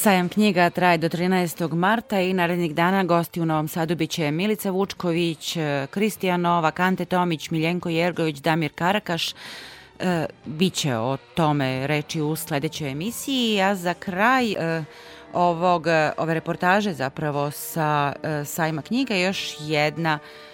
Sajam knjiga traje do 13. marta i narednih dana gosti u Novom Sadu biće Milica Vučković, Kristijan Novak, Ante Tomić, Miljenko Jergović, Damir Karakaš. E, biće o tome reči u sledećoj emisiji, a za kraj e, ovog, ove reportaže zapravo sa e, sajma knjiga još jedna e,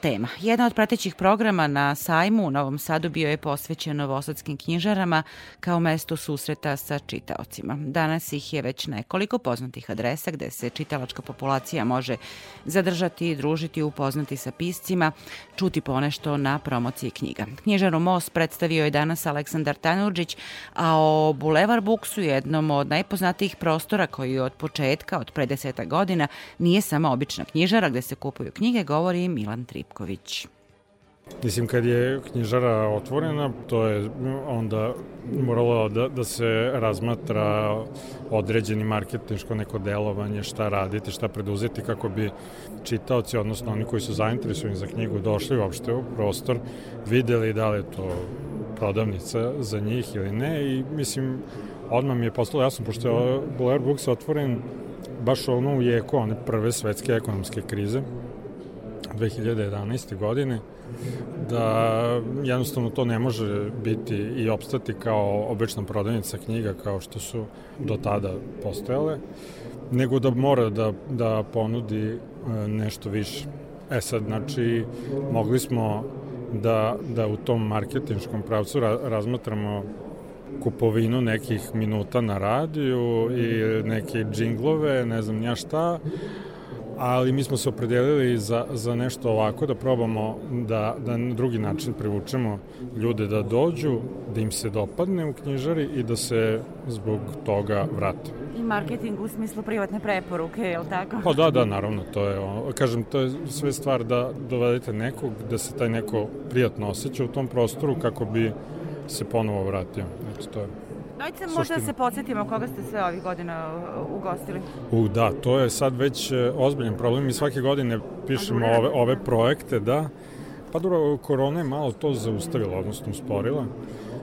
tema. Jedna od pratećih programa na sajmu u Novom Sadu bio je posvećen novosadskim knjižarama kao mesto susreta sa čitaocima. Danas ih je već nekoliko poznatih adresa gde se čitalačka populacija može zadržati družiti, upoznati sa piscima, čuti ponešto na promociji knjiga. Knjižaru Most predstavio je danas Aleksandar Tanurđić, a o Bulevar Buksu, jednom od najpoznatijih prostora koji od početka, od pre deseta godina, nije samo obična knjižara gde se kupuju knjige, govori Milan Tripković. Mislim, kad je knjižara otvorena, to je onda moralo da, da se razmatra određeni marketinško neko delovanje, šta raditi, šta preduzeti kako bi čitaoci, odnosno oni koji su zainteresovani za knjigu, došli uopšte u prostor, videli da li je to prodavnica za njih ili ne i mislim, odmah mi je postalo jasno, pošto je Blair Books otvoren baš ono u jeku one prve svetske ekonomske krize, 2011. godine, da jednostavno to ne može biti i opstati kao obična prodavnica knjiga kao što su do tada postojale, nego da mora da, da ponudi e, nešto više. E sad, znači, mogli smo da, da u tom marketinškom pravcu ra, razmatramo kupovinu nekih minuta na radiju i neke džinglove, ne znam ja šta, ali mi smo se opredelili za, za nešto ovako, da probamo da, da na drugi način privučemo ljude da dođu, da im se dopadne u knjižari i da se zbog toga vrate. I marketing u smislu privatne preporuke, je li tako? Pa da, da, naravno, to je ono, kažem, to je sve stvar da dovedete nekog, da se taj neko prijatno osjeća u tom prostoru kako bi se ponovo vratio. Eto, to je Dajte možda da se podsjetimo koga ste sve ovih godina ugostili. U, da, to je sad već e, ozbiljan problem. Mi svake godine pišemo ove, ove projekte, da. Pa dobro, korona je malo to zaustavila, odnosno usporila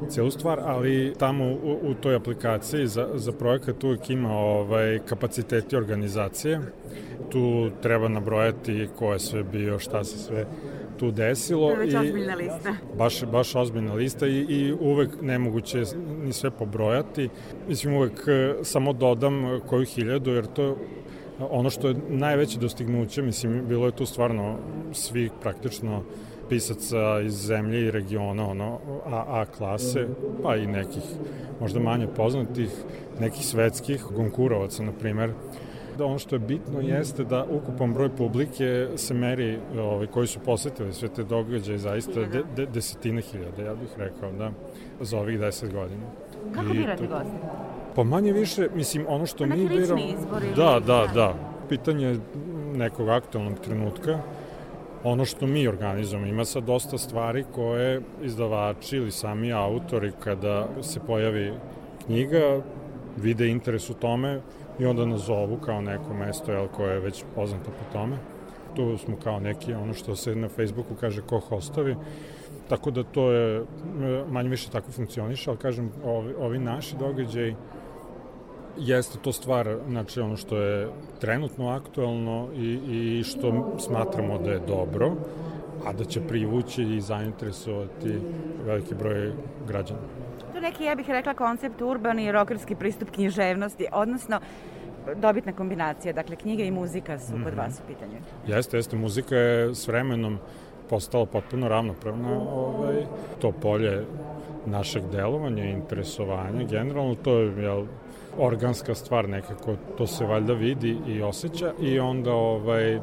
celu stvar, ali tamo u, u toj aplikaciji za, za projekat uvijek ima ovaj, kapaciteti organizacije. Tu treba nabrojati ko je sve bio, šta se sve tu desilo. To je već ozbiljna lista. Baš, baš ozbiljna lista i, i uvek nemoguće ni sve pobrojati. Mislim, uvek e, samo dodam koju hiljadu, jer to ono što je najveće dostignuće, mislim, bilo je tu stvarno svih praktično pisaca iz zemlje i regiona, ono, A, A klase, pa i nekih možda manje poznatih, nekih svetskih, Gonkurovaca, na primer, da ono što je bitno jeste da ukupan broj publike se meri ovaj, koji su posetili sve te događaje zaista de, de, desetine hiljada, ja bih rekao, da, za ovih deset godina. Kako birate to- goste? Pa manje više, mislim, ono što Pa mi biramo... Da, da, da. da. Pitanje nekog aktualnog trenutka, ono što mi organizujemo, ima sad dosta stvari koje izdavači ili sami autori kada se pojavi knjiga, vide interes u tome i onda nas zovu kao neko mesto jel, koje je već poznato po tome. Tu smo kao neki, ono što se na Facebooku kaže ko hostovi, tako da to je manje više tako funkcioniše, ali kažem, ovi, ovi naši događaji jeste to stvar, znači ono što je trenutno aktualno i, i što smatramo da je dobro, a da će privući i zainteresovati veliki broj građana. To neki, ja bih rekla, koncept urbani i rokerski pristup književnosti, odnosno dobitna kombinacija, dakle knjiga i muzika su kod vas u pitanju. Jeste, jeste, muzika je s vremenom postala potpuno ravnopravna ovaj, to polje našeg delovanja i interesovanja. Generalno to je jel, organska stvar nekako, to se valjda vidi i osjeća i onda ovaj,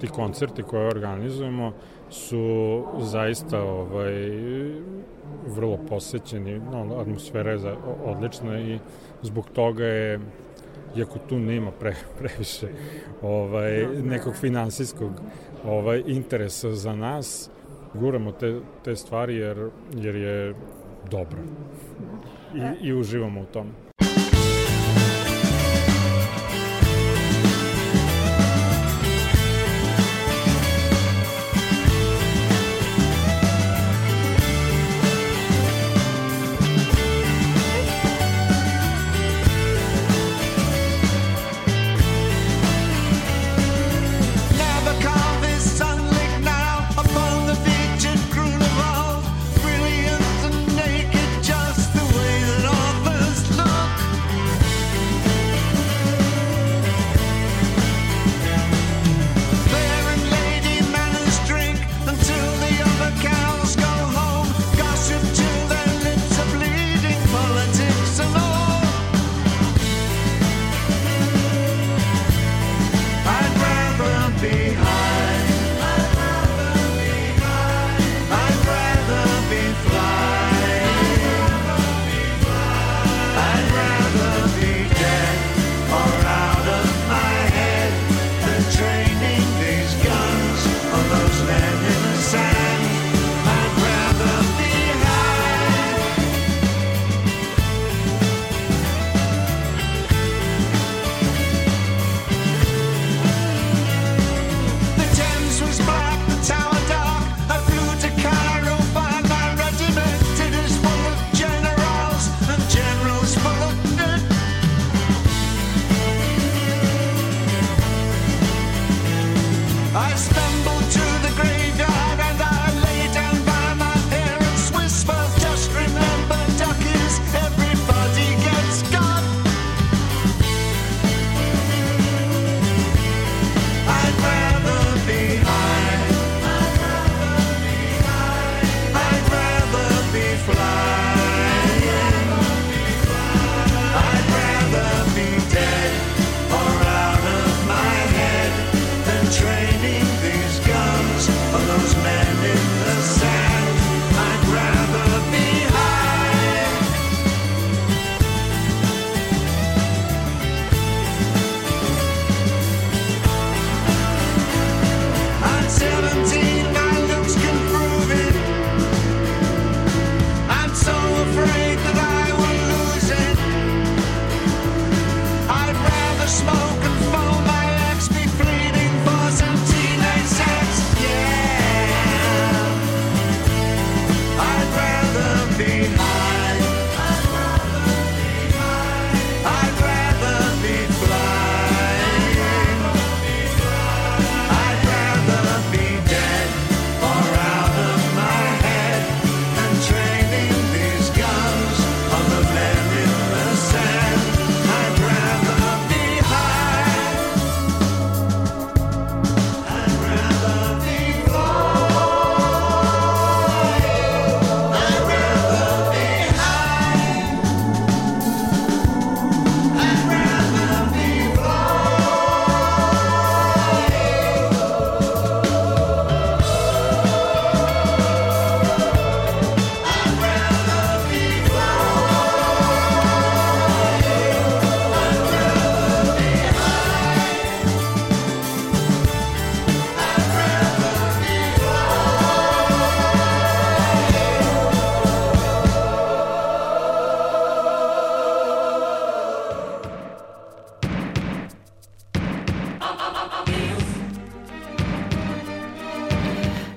ti koncerti koje organizujemo su zaista ovaj, vrlo posećeni, no, atmosfera je za, odlična i zbog toga je iako tu nema pre, *laughs* previše ovaj, nekog finansijskog ovaj, interesa za nas, guramo te, te stvari jer, jer je dobro. I, i uživamo u tome.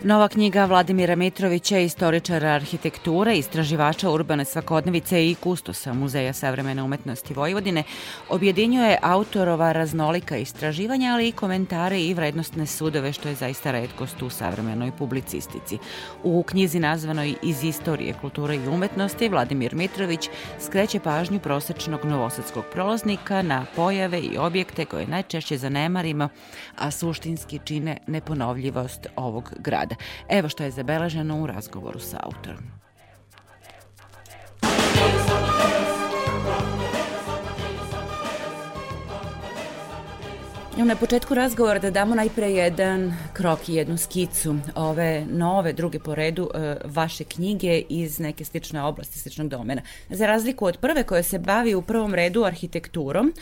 Nova knjiga Vladimira Mitrovića, istoričara arhitekture, istraživača urbane svakodnevice i kustosa Muzeja savremene umetnosti Vojvodine, objedinjuje autorova raznolika istraživanja, ali i komentare i vrednostne sudove, što je zaista redkost u savremenoj publicistici. U knjizi nazvanoj Iz istorije kulture i umetnosti, Vladimir Mitrović skreće pažnju prosečnog novosadskog prolaznika na pojave i objekte koje najčešće zanemarimo, a suštinski čine neponovljivost ovog grada. Evo što je zabeleženo u razgovoru sa autorom. Na početku razgovora da damo najpre jedan krok i jednu skicu ove nove, druge po redu, e, vaše knjige iz neke slične oblasti, sličnog domena. Za razliku od prve koja se bavi u prvom redu arhitekturom,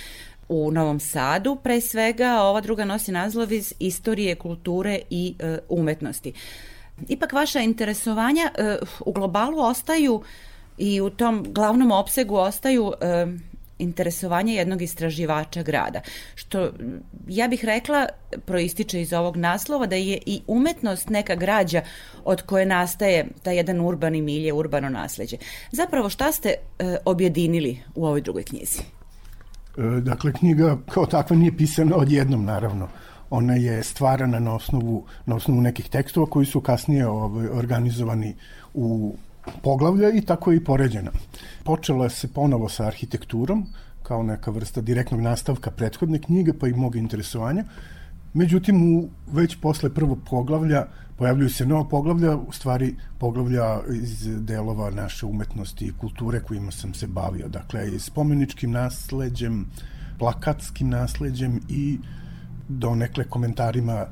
u Novom Sadu, pre svega ova druga nosi naslov iz istorije, kulture i e, umetnosti. Ipak vaša interesovanja e, u globalu ostaju i u tom glavnom opsegu ostaju e, interesovanje jednog istraživača grada, što ja bih rekla proističe iz ovog naslova da je i umetnost neka građa od koje nastaje taj jedan urbani milje, urbano nasleđe. Zapravo šta ste e, objedinili u ovoj drugoj knjizi? E, Dakle, knjiga kao takva nije pisana odjednom, naravno. Ona je stvarana na osnovu, na osnovu nekih tekstova koji su kasnije ovaj, organizovani u poglavlja i tako je i poređena. Počela se ponovo sa arhitekturom, kao neka vrsta direktnog nastavka prethodne knjige, pa i mog interesovanja. Međutim, u, već posle prvog poglavlja pojavljuju se nova poglavlja, u stvari poglavlja iz delova naše umetnosti i kulture kojima sam se bavio. Dakle, i spomeničkim nasleđem, plakatskim nasleđem i donekle komentarima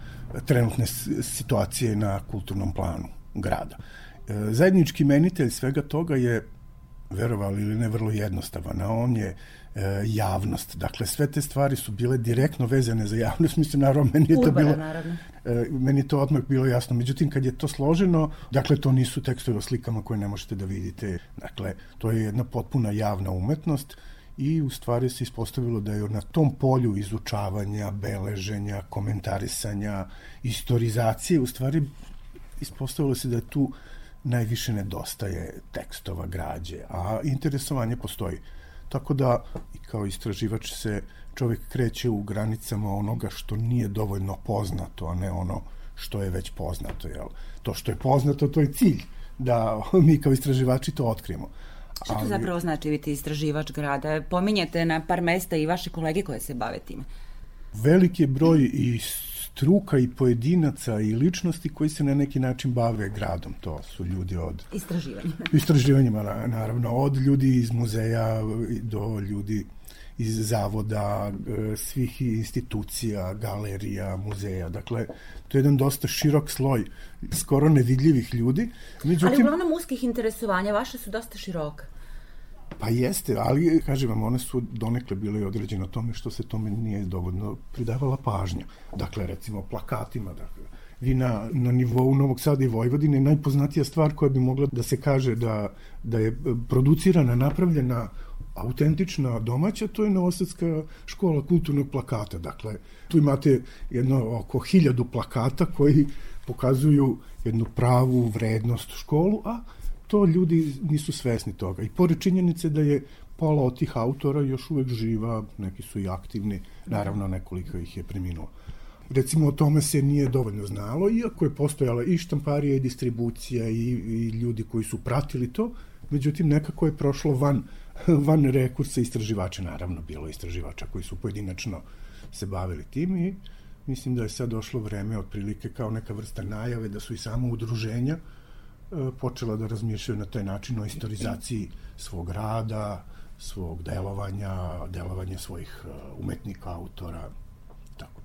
trenutne situacije na kulturnom planu grada. E, Zajednički menitelj svega toga je verovali ili ne, vrlo jednostavan, a on je e, javnost. Dakle, sve te stvari su bile direktno vezane za javnost. *laughs* Mislim, naravno, meni je to Urbana, bilo... naravno. E, meni je to odmah bilo jasno. Međutim, kad je to složeno, dakle, to nisu tekstovi o slikama koje ne možete da vidite. Dakle, to je jedna potpuna javna umetnost i u stvari se ispostavilo da je na tom polju izučavanja, beleženja, komentarisanja, istorizacije, u stvari ispostavilo se da tu najviše nedostaje tekstova, građe, a interesovanje postoji. Tako da, i kao istraživač se čovjek kreće u granicama onoga što nije dovoljno poznato, a ne ono što je već poznato. Jel? To što je poznato, to je cilj da *laughs* mi kao istraživači to otkrijemo. Šta to zapravo znači biti istraživač grada? Pominjete na par mesta i vaše kolege koje se bave time. Veliki broj i struka i pojedinaca i ličnosti koji se na neki način bave gradom. To su ljudi od *laughs* istraživanjima, na- naravno, od ljudi iz muzeja do ljudi iz zavoda, e, svih institucija, galerija, muzeja. Dakle, to je jedan dosta širok sloj skoro nevidljivih ljudi. Ali Međutim, uglavnom uskih interesovanja, vaše su dosta široka. Pa jeste, ali kažem vam, one su donekle bile i određene tome što se tome nije dovoljno pridavala pažnja. Dakle, recimo plakatima, dakle, vi na, na nivou Novog Sada i Vojvodine najpoznatija stvar koja bi mogla da se kaže da, da je producirana, napravljena autentična domaća, to je Novosadska škola kulturnog plakata. Dakle, tu imate jedno oko hiljadu plakata koji pokazuju jednu pravu vrednost školu, a to ljudi nisu svesni toga. I pored činjenice da je pola od tih autora još uvek živa, neki su i aktivni, naravno nekoliko ih je preminulo. Recimo o tome se nije dovoljno znalo, iako je postojala i štamparija i distribucija i, i ljudi koji su pratili to, međutim nekako je prošlo van, *laughs* van rekursa istraživača, naravno bilo istraživača koji su pojedinačno se bavili tim i mislim da je sad došlo vreme otprilike kao neka vrsta najave da su i samo udruženja počela da razmišljaju na taj način o istorizaciji svog rada, svog delovanja, delovanja svojih e, umetnika, autora, tako.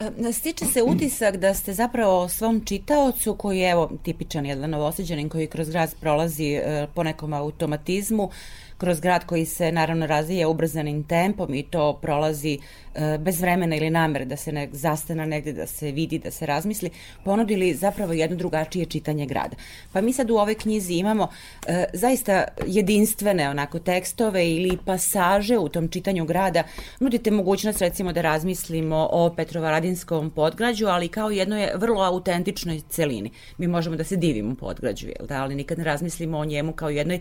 E, Stiče se utisak da ste zapravo svom čitaocu, koji je evo tipičan jedan novoseđanin koji kroz grad prolazi e, po nekom automatizmu, kroz grad koji se naravno razvija ubrzanim tempom i to prolazi e, bez vremena ili namere da se ne zastana negde, da se vidi, da se razmisli, ponudili zapravo jedno drugačije čitanje grada. Pa mi sad u ovoj knjizi imamo e, zaista jedinstvene onako tekstove ili pasaže u tom čitanju grada. Nudite mogućnost recimo da razmislimo o Petrovaradinskom podgrađu, ali kao jednoj vrlo autentičnoj celini. Mi možemo da se divimo podgrađu, jel da, ali nikad ne razmislimo o njemu kao jednoj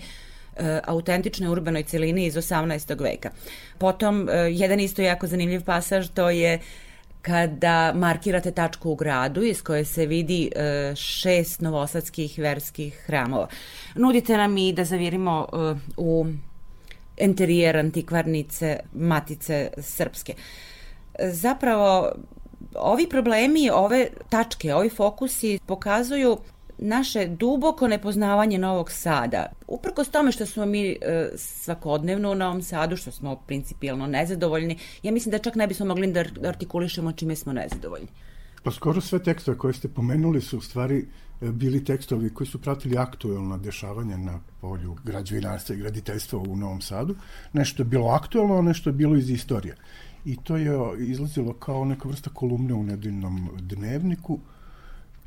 e, autentičnoj urbanoj celini iz 18. veka. Potom, e, jedan isto jako zanimljiv pasaž, to je kada markirate tačku u gradu iz koje se vidi e, šest novosadskih verskih hramova. Nudite nam i da zavirimo e, u enterijer antikvarnice Matice Srpske. Zapravo, ovi problemi, ove tačke, ovi fokusi pokazuju naše duboko nepoznavanje Novog Sada. Uprkos tome što smo mi e, svakodnevno u Novom Sadu, što smo principijalno nezadovoljni, ja mislim da čak ne bismo mogli da ar- artikulišemo čime smo nezadovoljni. Pa skoro sve tekstove koje ste pomenuli su u stvari e, bili tekstovi koji su pratili aktuelna dešavanja na polju građevinarstva i graditeljstva u Novom Sadu. Nešto je bilo aktuelno, a nešto je bilo iz istorije. I to je izlazilo kao neka vrsta kolumne u nedeljnom dnevniku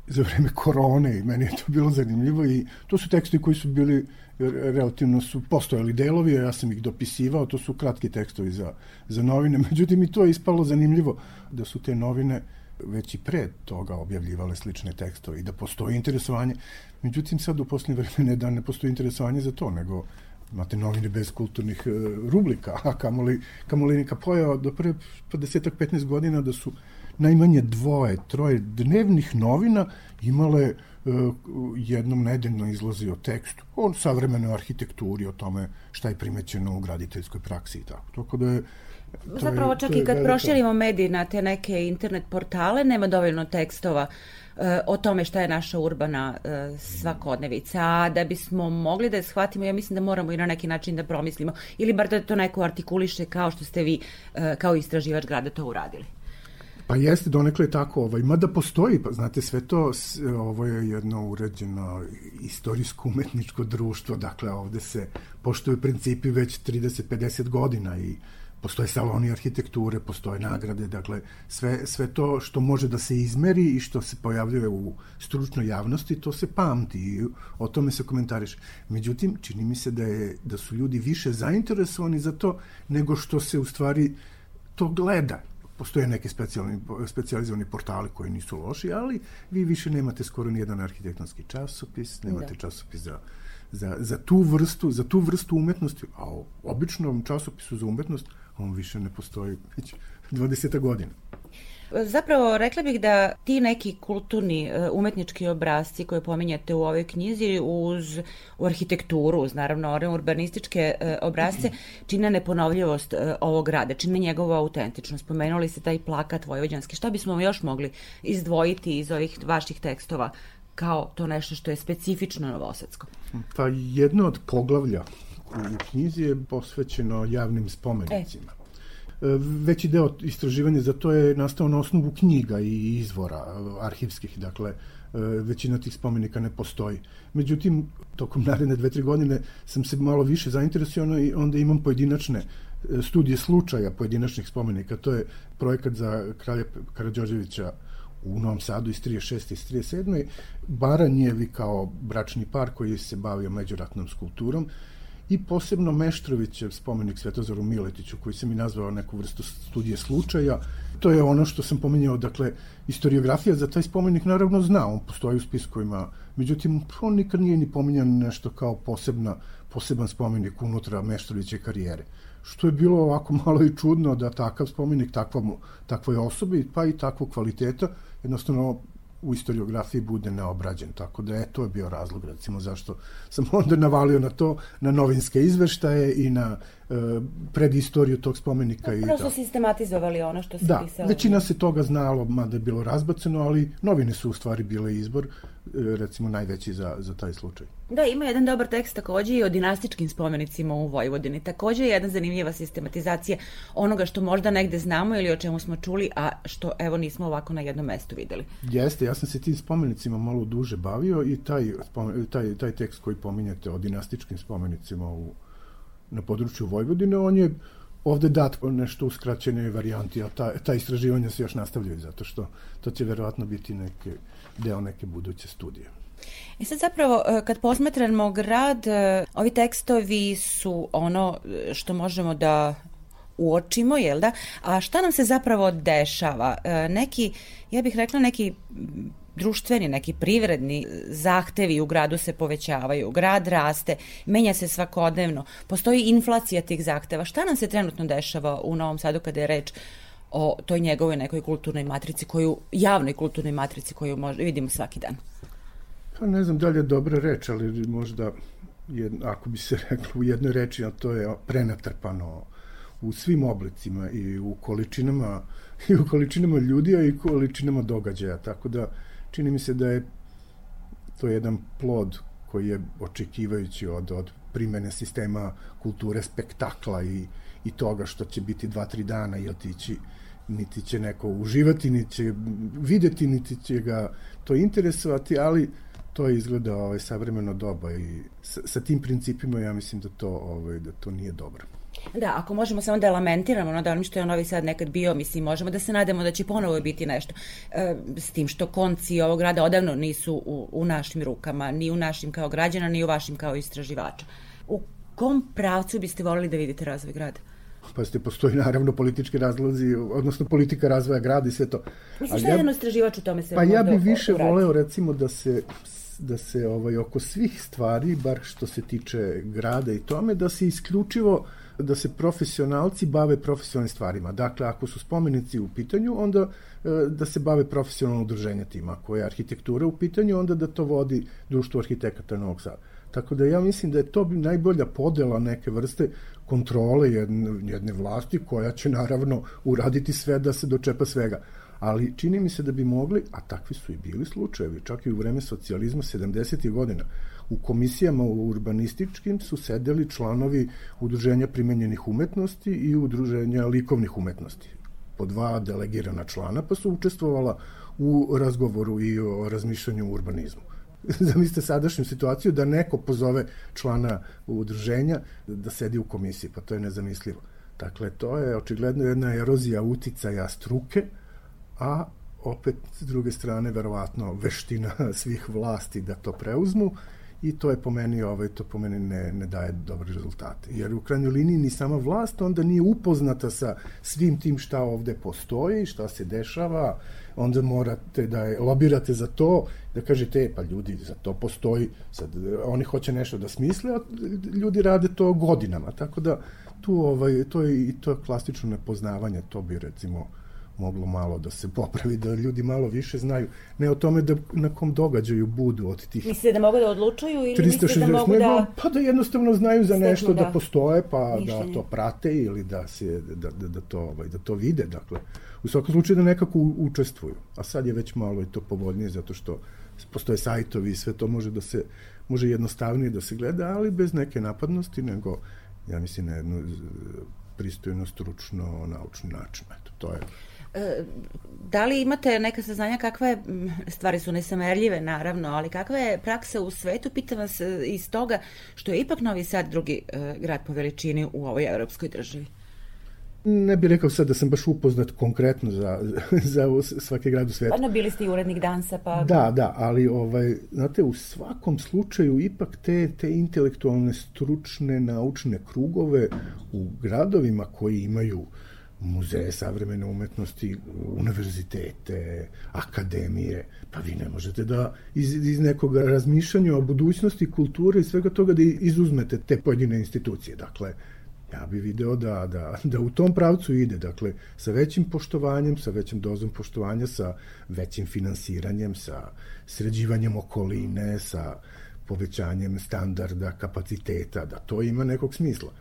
za vreme korone i meni je to bilo zanimljivo i to su tekstovi koji su bili relativno su postojali delovi, ja sam ih dopisivao, to su kratki tekstovi za, za novine, *laughs* međutim i to je ispalo zanimljivo da su te novine već i pre toga objavljivale slične tekstove i da postoji interesovanje. Međutim, sad u posljednje vremene da ne postoji interesovanje za to, nego imate novine bez kulturnih e, rublika, a kamoli, kamoli neka pojava do pre 50-15 godina da su najmanje dvoje, troje dnevnih novina imale e, jednom nedeljno izlazio tekst o savremenoj arhitekturi, o tome šta je primećeno u graditeljskoj praksi i tako. Tako da je to Zapravo čak i kad velika- proširimo mediji na te neke internet portale, nema dovoljno tekstova e, o tome šta je naša urbana e, svakodnevica. A da bismo mogli da je shvatimo, ja mislim da moramo i na neki način da promislimo. Ili bar da to neko artikuliše kao što ste vi e, kao istraživač grada to uradili. Pa jeste, donekle tako, ovaj, mada postoji, pa znate, sve to, ovo je jedno uređeno istorijsko umetničko društvo, dakle ovde se poštuju principi već 30-50 godina i postoje saloni arhitekture, postoje nagrade, dakle sve, sve to što može da se izmeri i što se pojavljuje u stručnoj javnosti, to se pamti i o tome se komentariše. Međutim, čini mi se da, je, da su ljudi više zainteresovani za to nego što se u stvari to gleda. Postoje neke specijalni, specializovani portali koji nisu loši, ali vi više nemate skoro ni jedan arhitektonski časopis, nemate da. časopis za, za, za, tu vrstu, za tu vrstu umetnosti, a o običnom časopisu za umetnost on više ne postoji već 20 godina. Zapravo, rekla bih da ti neki kulturni, e, umetnički obrazci koje pominjate u ovoj knjizi uz u arhitekturu, uz naravno urbanističke e, obrazce, čine neponovljivost e, ovog rada, čine njegovu autentičnost. Spomenuli ste taj plakat vojvođanski. Šta bismo još mogli izdvojiti iz ovih vaših tekstova kao to nešto što je specifično novosadsko? Pa jedno od poglavlja u knjizi je posvećeno javnim spomenicima. E. Veći deo istraživanja za to je nastao na osnovu knjiga i izvora arhivskih, dakle, e, većina tih spomenika ne postoji. Međutim, tokom naredne dve, tri godine sam se malo više zainteresovano i onda imam pojedinačne e, studije slučaja pojedinačnih spomenika. To je projekat za kralja Karadžođevića u Novom Sadu iz 36. i 37. Baranjevi kao bračni par koji se bavio međuratnom skulpturom i posebno Meštrovićev spomenik Svetozaru Miletiću koji sam i nazvao neku vrstu studije slučaja. To je ono što sam pomenjao, dakle, historiografija za taj spomenik naravno zna, on postoji u spiskovima, međutim, on nikad nije ni pomenjan nešto kao posebna, poseban spomenik unutra Meštroviće karijere što je bilo ovako malo i čudno da takav spomenik takvom, takvoj osobi, pa i takvog kvaliteta, jednostavno u istoriografiji bude neobrađen. Tako da je to je bio razlog recimo zašto sam *laughs* onda navalio na to, na novinske izveštaje i na predistoriju tog spomenika. i Prosto sistematizovali ono što se da, pisalo. Da, većina se toga znalo, mada je bilo razbaceno, ali novine su u stvari bile izbor, e, recimo najveći za, za taj slučaj. Da, ima jedan dobar tekst takođe i o dinastičkim spomenicima u Vojvodini. Takođe je jedna zanimljiva sistematizacija onoga što možda negde znamo ili o čemu smo čuli, a što evo nismo ovako na jednom mestu videli. Jeste, ja sam se tim spomenicima malo duže bavio i taj, taj, taj tekst koji pominjate o dinastičkim spomenicima u, na području Vojvodine, on je ovde dat nešto u skraćenoj varijanti, a ta, ta istraživanja se još nastavljaju, zato što to će verovatno biti neke, deo neke buduće studije. I sad zapravo e, kad posmatramo grad, e, ovi tekstovi su ono e, što možemo da uočimo, jel da? A šta nam se zapravo dešava? Neki, ja bih rekla neki društveni, neki privredni zahtevi u gradu se povećavaju, grad raste, menja se svakodnevno, postoji inflacija tih zahteva. Šta nam se trenutno dešava u Novom Sadu kada je reč o toj njegovoj nekoj kulturnoj matrici, koju, javnoj kulturnoj matrici koju možda vidimo svaki dan? Pa ne znam da li je dobra reč, ali možda jed, ako bi se *laughs* reklo u jednoj reči, a to je prenatrpano u svim oblicima i u količinama i u količinama ljudi, a i količinama događaja. Tako da čini mi se da je to jedan plod koji je očekivajući od, od primene sistema kulture spektakla i, i toga što će biti dva, tri dana i otići niti će neko uživati, niti će videti, niti će ga to interesovati, ali to izgleda ovaj, savremeno doba i sa, sa tim principima ja mislim da to, ovaj, da to nije dobro. Da, ako možemo samo da lamentiramo no, da onim što je Novi Sad nekad bio, mislim, možemo da se nadamo da će ponovo biti nešto. E, s tim što konci ovog grada odavno nisu u, u našim rukama, ni u našim kao građana, ni u vašim kao istraživača. U kom pravcu biste volili da vidite razvoj grada? Pa ste, postoji naravno politički razlozi, odnosno politika razvoja grada i sve to. Mislim, šta ja, jedan istraživač u tome se Pa ja bih više voleo recimo da se da se ovaj oko svih stvari, bar što se tiče grada i tome, da se isključivo da se profesionalci bave profesionalnim stvarima. Dakle, ako su spomenici u pitanju, onda e, da se bave profesionalno udruženja tima. Ako je arhitektura u pitanju, onda da to vodi društvo arhitekata Novog Sada. Tako da ja mislim da je to najbolja podela neke vrste kontrole jedne, jedne vlasti koja će naravno uraditi sve da se dočepa svega ali čini mi se da bi mogli, a takvi su i bili slučajevi, čak i u vreme socijalizma 70. godina, u komisijama urbanističkim su sedeli članovi udruženja primenjenih umetnosti i udruženja likovnih umetnosti po dva delegirana člana, pa su učestvovala u razgovoru i o razmišljanju o urbanizmu. *laughs* Zamislite sadašnju situaciju da neko pozove člana udruženja da sedi u komisiji, pa to je nezamislivo. Dakle, to je očigledno jedna erozija uticaja struke, a opet s druge strane verovatno veština *laughs* svih vlasti da to preuzmu i to je po meni ovaj to po meni ne ne daje dobre rezultate. Jer u krajnjoj liniji ni sama vlast onda nije upoznata sa svim tim šta ovde postoji šta se dešava. Onda morate da je lobirate za to da kažete e, pa ljudi za to postoji sad oni hoće nešto da smisle a ljudi rade to godinama. Tako da tu ovaj to je i to je klasično nepoznavanje to bi recimo moglo malo da se popravi, da ljudi malo više znaju. Ne o tome da na kom događaju budu od tih Mislite da mogu da odlučuju ili mislite 360, da mogu da... pa da jednostavno znaju za nešto da, da, postoje, pa mišljenje. da to prate ili da se da, da, da to ovaj da to vide, dakle. U svakom slučaju da nekako učestvuju. A sad je već malo i to povoljnije zato što postoje sajtovi i sve to može da se može jednostavnije da se gleda, ali bez neke napadnosti, nego ja mislim na jednu z- pristojno, stručno, naučni način. Eto, to je Da li imate neka saznanja m, stvari su nesamerljive naravno, ali kakva je praksa u svetu, pitam vas e, iz toga što je ipak Novi Sad drugi e, grad po veličini u ovoj evropskoj državi. Ne bih rekao sad da sam baš upoznat konkretno za, *laughs* za svaki grad u svetu. Pa no, bili ste i urednik dansa, pa... Da, da, ali ovaj, znate, u svakom slučaju ipak te, te intelektualne, stručne, naučne krugove u gradovima koji imaju muzeje savremene umetnosti, univerzitete, akademije, pa vi ne možete da iz, iz nekog razmišljanja o budućnosti, kulture i svega toga da izuzmete te pojedine institucije. Dakle, ja bi video da, da, da u tom pravcu ide, dakle, sa većim poštovanjem, sa većim dozom poštovanja, sa većim finansiranjem, sa sređivanjem okoline, sa povećanjem standarda, kapaciteta, da to ima nekog smisla.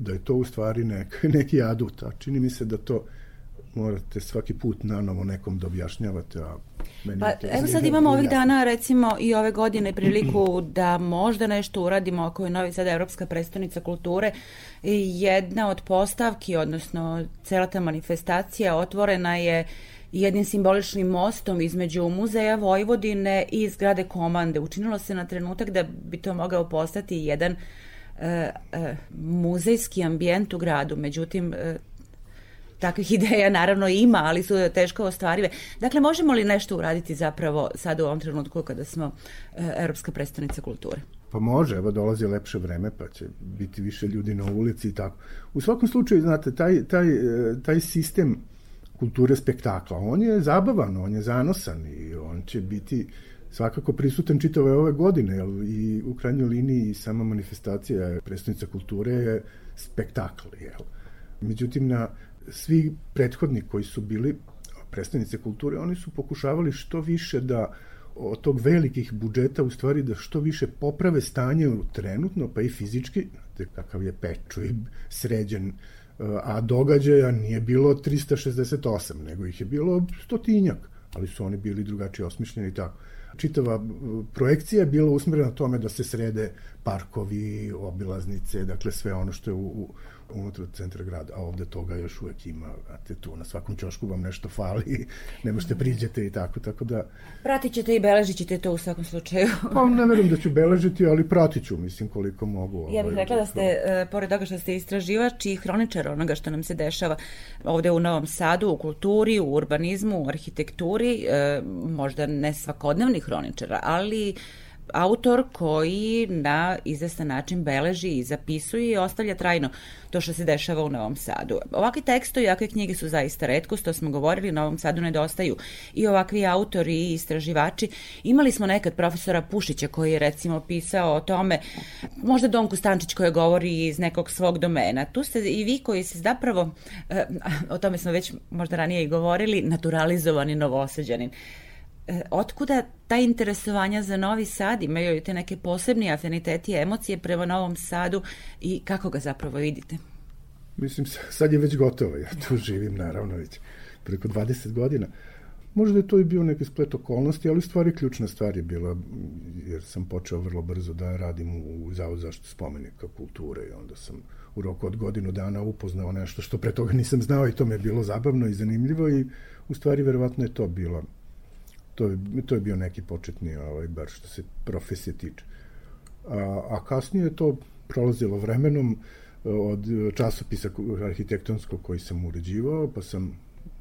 Da je to u stvari nek, *laughs* neki adut, a čini mi se da to morate svaki put nanovo nekom da objašnjavate, a meni Pa evo sad imamo ovih dana recimo i ove godine priliku da možda nešto uradimo ako je Novi Sad Evropska predstavnica kulture i jedna od postavki, odnosno cela ta manifestacija otvorena je jednim simboličnim mostom između muzeja Vojvodine i zgrade komande. Učinilo se na trenutak da bi to mogao postati jedan e, muzejski ambijent u gradu, međutim e, takvih *laughs* ideja naravno ima, ali su teško ostvarive. Dakle, možemo li nešto uraditi zapravo sad u ovom trenutku kada smo e, Europska predstavnica kulture? Pa može, evo dolazi lepše vreme, pa će biti više ljudi na ulici i tako. U svakom slučaju, znate, taj, taj, e, taj sistem kulture spektakla, on je zabavan, on je zanosan i on će biti svakako prisutan čitave ove godine, jer i u krajnjoj liniji sama manifestacija predstavnica kulture je spektakl, jel? Međutim, na svi prethodni koji su bili predstavnice kulture, oni su pokušavali što više da od tog velikih budžeta u stvari da što više poprave stanje trenutno, pa i fizički, znate kakav je pečuj sređen, a događaja nije bilo 368, nego ih je bilo stotinjak, ali su oni bili drugačije osmišljeni i tako. Čitava projekcija je bila usmjerena tome da se srede parkovi, obilaznice, dakle sve ono što je u, u unutra centra grada, a ovde toga još uvek ima, znate, tu na svakom ćošku vam nešto fali, *laughs* ne možete priđete i tako, tako da... Pratit ćete i beležit ćete to u svakom slučaju. *laughs* Pa ne verujem da ću beležiti, ali pratit ću, mislim, koliko mogu. Ja bih ovaj, rekla da ste, e, pored toga što ste istraživač i hroničar onoga što nam se dešava ovde u Novom Sadu, u kulturi, u urbanizmu, u arhitekturi, e, možda ne svakodnevni hroničar, ali autor koji na izvestan način beleži i zapisuje i ostavlja trajno to što se dešava u Novom Sadu. Ovakvi tekstovi, ovakve knjige su zaista redkost, to smo govorili, u Novom Sadu nedostaju i ovakvi autori i istraživači. Imali smo nekad profesora Pušića koji je recimo pisao o tome, možda Donku Stančić koji govori iz nekog svog domena. Tu ste i vi koji se zapravo, eh, o tome smo već možda ranije i govorili, naturalizovani novosađanin. E, otkuda ta interesovanja za Novi Sad, imaju li te neke posebni afiniteti i emocije prema Novom Sadu i kako ga zapravo vidite? Mislim, sad je već gotovo, ja tu živim naravno već preko 20 godina. Možda je to i bio neki splet okolnosti, ali stvari ključna stvar je bila, jer sam počeo vrlo brzo da radim u, Zavod zaštitu spomenika kulture i onda sam u roku od godinu dana upoznao nešto što pre toga nisam znao i to mi je bilo zabavno i zanimljivo i u stvari verovatno je to bilo to je, to je bio neki početni, ovaj, bar što se profesije tiče. A, a kasnije je to prolazilo vremenom od časopisa arhitektonskog koji sam uređivao, pa sam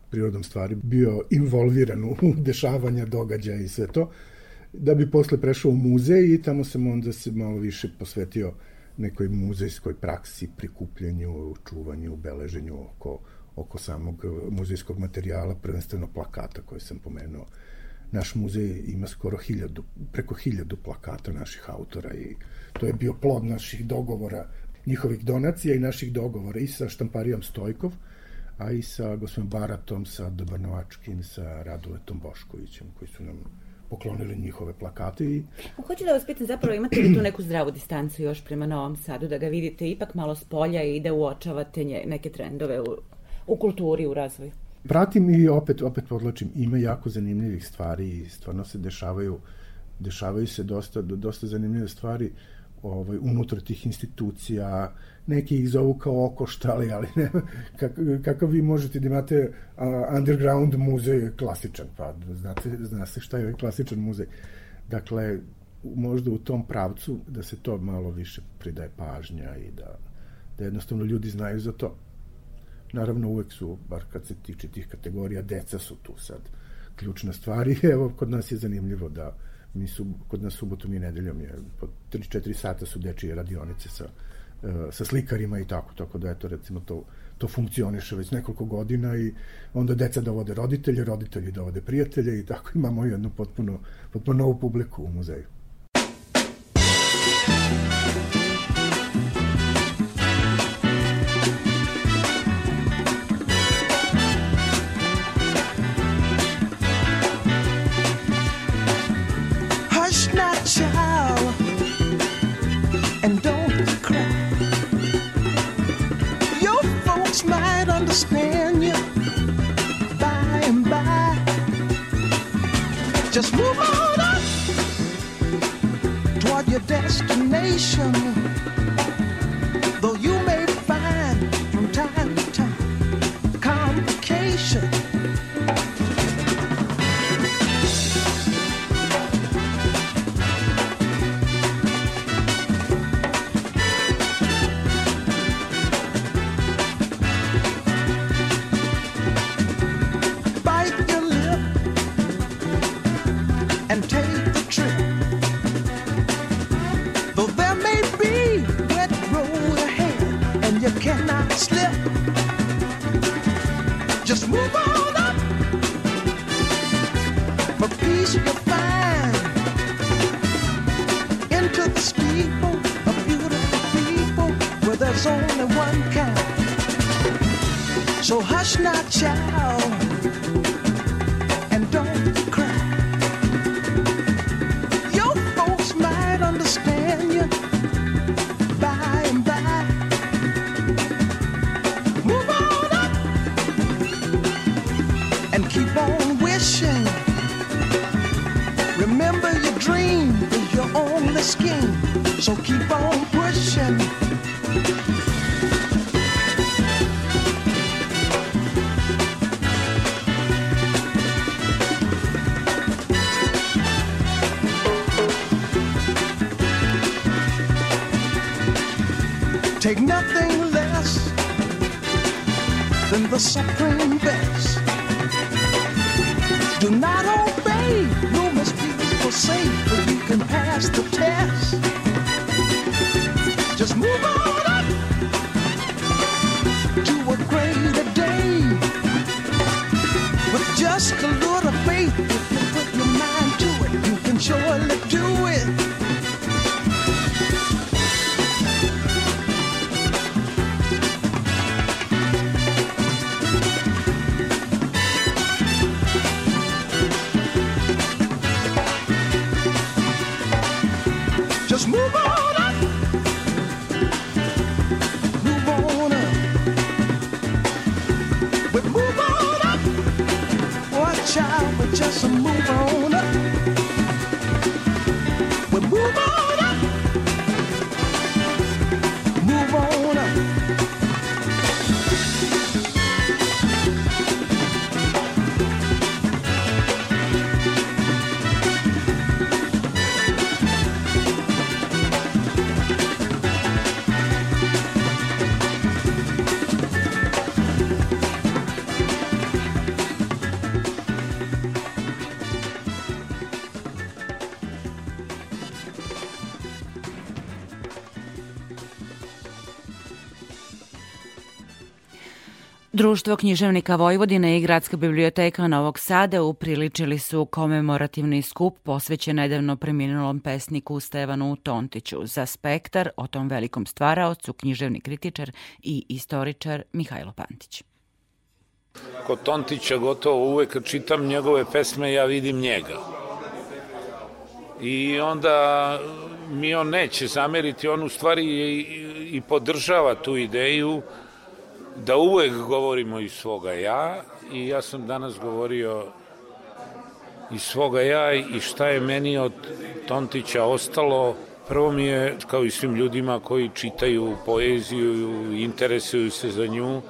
prirodom stvari bio involviran u *laughs* dešavanja, događaja i sve to, da bi posle prešao u muzej i tamo sam onda se malo više posvetio nekoj muzejskoj praksi, prikupljanju, čuvanju, beleženju oko, oko samog muzejskog materijala, prvenstveno plakata koje sam pomenuo naš muzej ima skoro hiljadu, preko hiljadu plakata naših autora i to je bio plod naših dogovora, njihovih donacija i naših dogovora i sa štamparijom Stojkov, a i sa gospodinom Baratom, sa Dobrnovačkim, sa Radoletom Boškovićem, koji su nam poklonili njihove plakate i Hoću da vas pitam, zapravo imate li tu neku zdravu distancu još prema Novom Sadu, da ga vidite ipak malo s polja i da uočavate nje, neke trendove u, u kulturi, u razvoju? Pratim i opet opet podlačim. Ima jako zanimljivih stvari i stvarno se dešavaju dešavaju se dosta dosta zanimljive stvari ovaj unutar tih institucija. Neki ih zovu kao okoštali ali ne kako, kako vi možete da imate a, underground muzej klasičan pa znate zna se šta je ovaj klasičan muzej. Dakle možda u tom pravcu da se to malo više pridaje pažnja i da da jednostavno ljudi znaju za to Naravno, uvek su, bar kad se tiče tih kategorija, deca su tu sad ključna stvar *laughs* i evo, kod nas je zanimljivo da mi su, kod nas subotom i nedeljom je po 3-4 sata su dečije radionice sa, e, sa slikarima i tako, tako da eto recimo to, to funkcioniše već nekoliko godina i onda deca dovode roditelje, roditelji dovode prijatelje i tako imamo jednu potpuno, potpuno novu publiku u muzeju. nation. Just move on Društvo književnika Vojvodine i Gradska biblioteka Novog Sada upriličili su komemorativni skup posvećen nedavno preminulom pesniku Stevanu Tontiću za spektar o tom velikom stvaraocu, književni kritičar i istoričar Mihajlo Pantić. Kod Tontića gotovo uvek kad čitam njegove pesme ja vidim njega. I onda mi on neće zameriti, on u stvari i, i podržava tu ideju da uvek govorimo iz svoga ja i ja sam danas govorio iz svoga ja i šta je meni od Tontića ostalo. Prvo mi je, kao i svim ljudima koji čitaju poeziju, interesuju se za nju,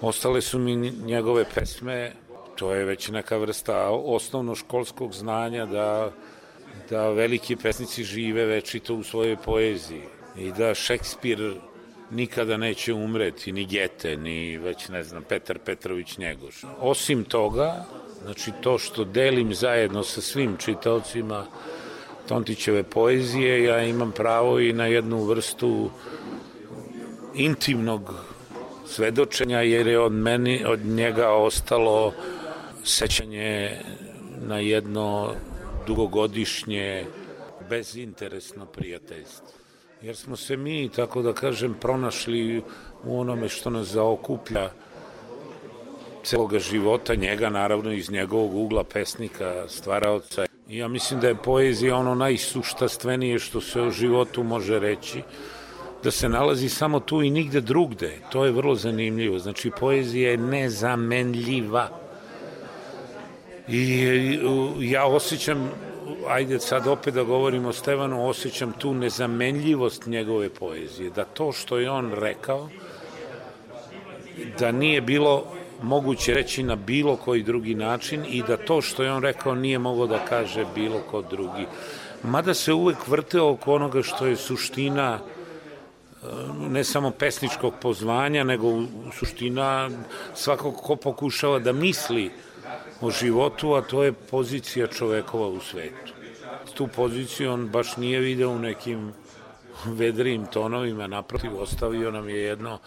ostale su mi njegove pesme, to je već neka vrsta osnovno školskog znanja da, da veliki pesnici žive večito u svojoj poeziji. I da Šekspir nikada neće umreti, ni Gete, ni već ne znam, Petar Petrović Njegoš. Osim toga, znači to što delim zajedno sa svim čitaocima, Tontićeve poezije, ja imam pravo i na jednu vrstu intimnog svedočenja, jer je od, meni, od njega ostalo sećanje na jedno dugogodišnje bezinteresno prijateljstvo. Jer smo se mi, tako da kažem, pronašli u onome što nas zaokuplja celoga života, njega naravno iz njegovog ugla pesnika, stvaraoca Ja mislim da je poezija ono najsuštastvenije što se o životu može reći, da se nalazi samo tu i nigde drugde. To je vrlo zanimljivo. Znači, poezija je nezamenljiva. I ja osjećam, ajde sad opet da govorimo o Stevanu, osjećam tu nezamenljivost njegove poezije. Da to što je on rekao, da nije bilo moguće reći na bilo koji drugi način i da to što je on rekao nije mogo da kaže bilo ko drugi. Mada se uvek vrte oko onoga što je suština e, ne samo pesničkog pozvanja, nego suština svakog ko pokušava da misli o životu, a to je pozicija čovekova u svetu. Tu poziciju on baš nije video u nekim vedrijim tonovima, naprotiv, ostavio nam je jedno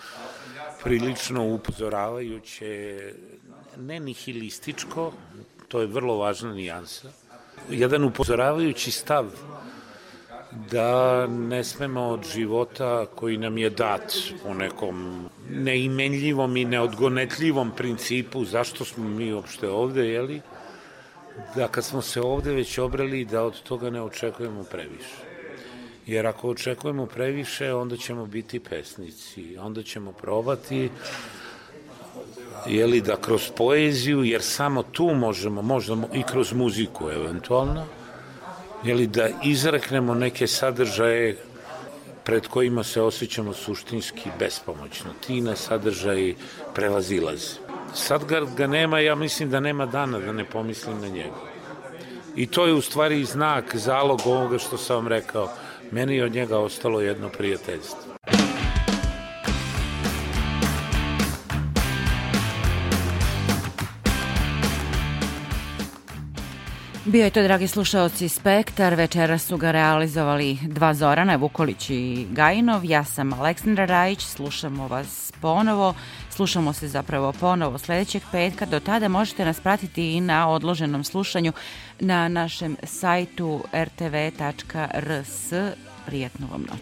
prilično upozoravajuće, ne nihilističko, to je vrlo važna nijansa, jedan upozoravajući stav da ne smemo od života koji nam je dat u nekom neimenljivom i neodgonetljivom principu zašto smo mi uopšte ovde, jeli, da kad smo se ovde već obrali da od toga ne očekujemo previše jer ako očekujemo previše, onda ćemo biti pesnici, onda ćemo probati jeli, da kroz poeziju, jer samo tu možemo, možemo i kroz muziku eventualno, jeli, da izreknemo neke sadržaje pred kojima se osjećamo suštinski bespomoćno. Ti na sadržaji prevazilaze. Sad ga, ga nema, ja mislim da nema dana da ne pomislim na njega. I to je u stvari znak, zalog ovoga što sam vam rekao meni je od njega ostalo jedno prijateljstvo. Bio je to, dragi slušaoci, Spektar. Večera su ga realizovali dva Zorana, Vukolić i Gajinov. Ja sam Aleksandra Rajić, slušamo vas ponovo. Slušamo se zapravo ponovo sledećeg petka. Do tada možete nas pratiti i na odloženom slušanju na našem sajtu rtv.rs. Prijetnu vam noć.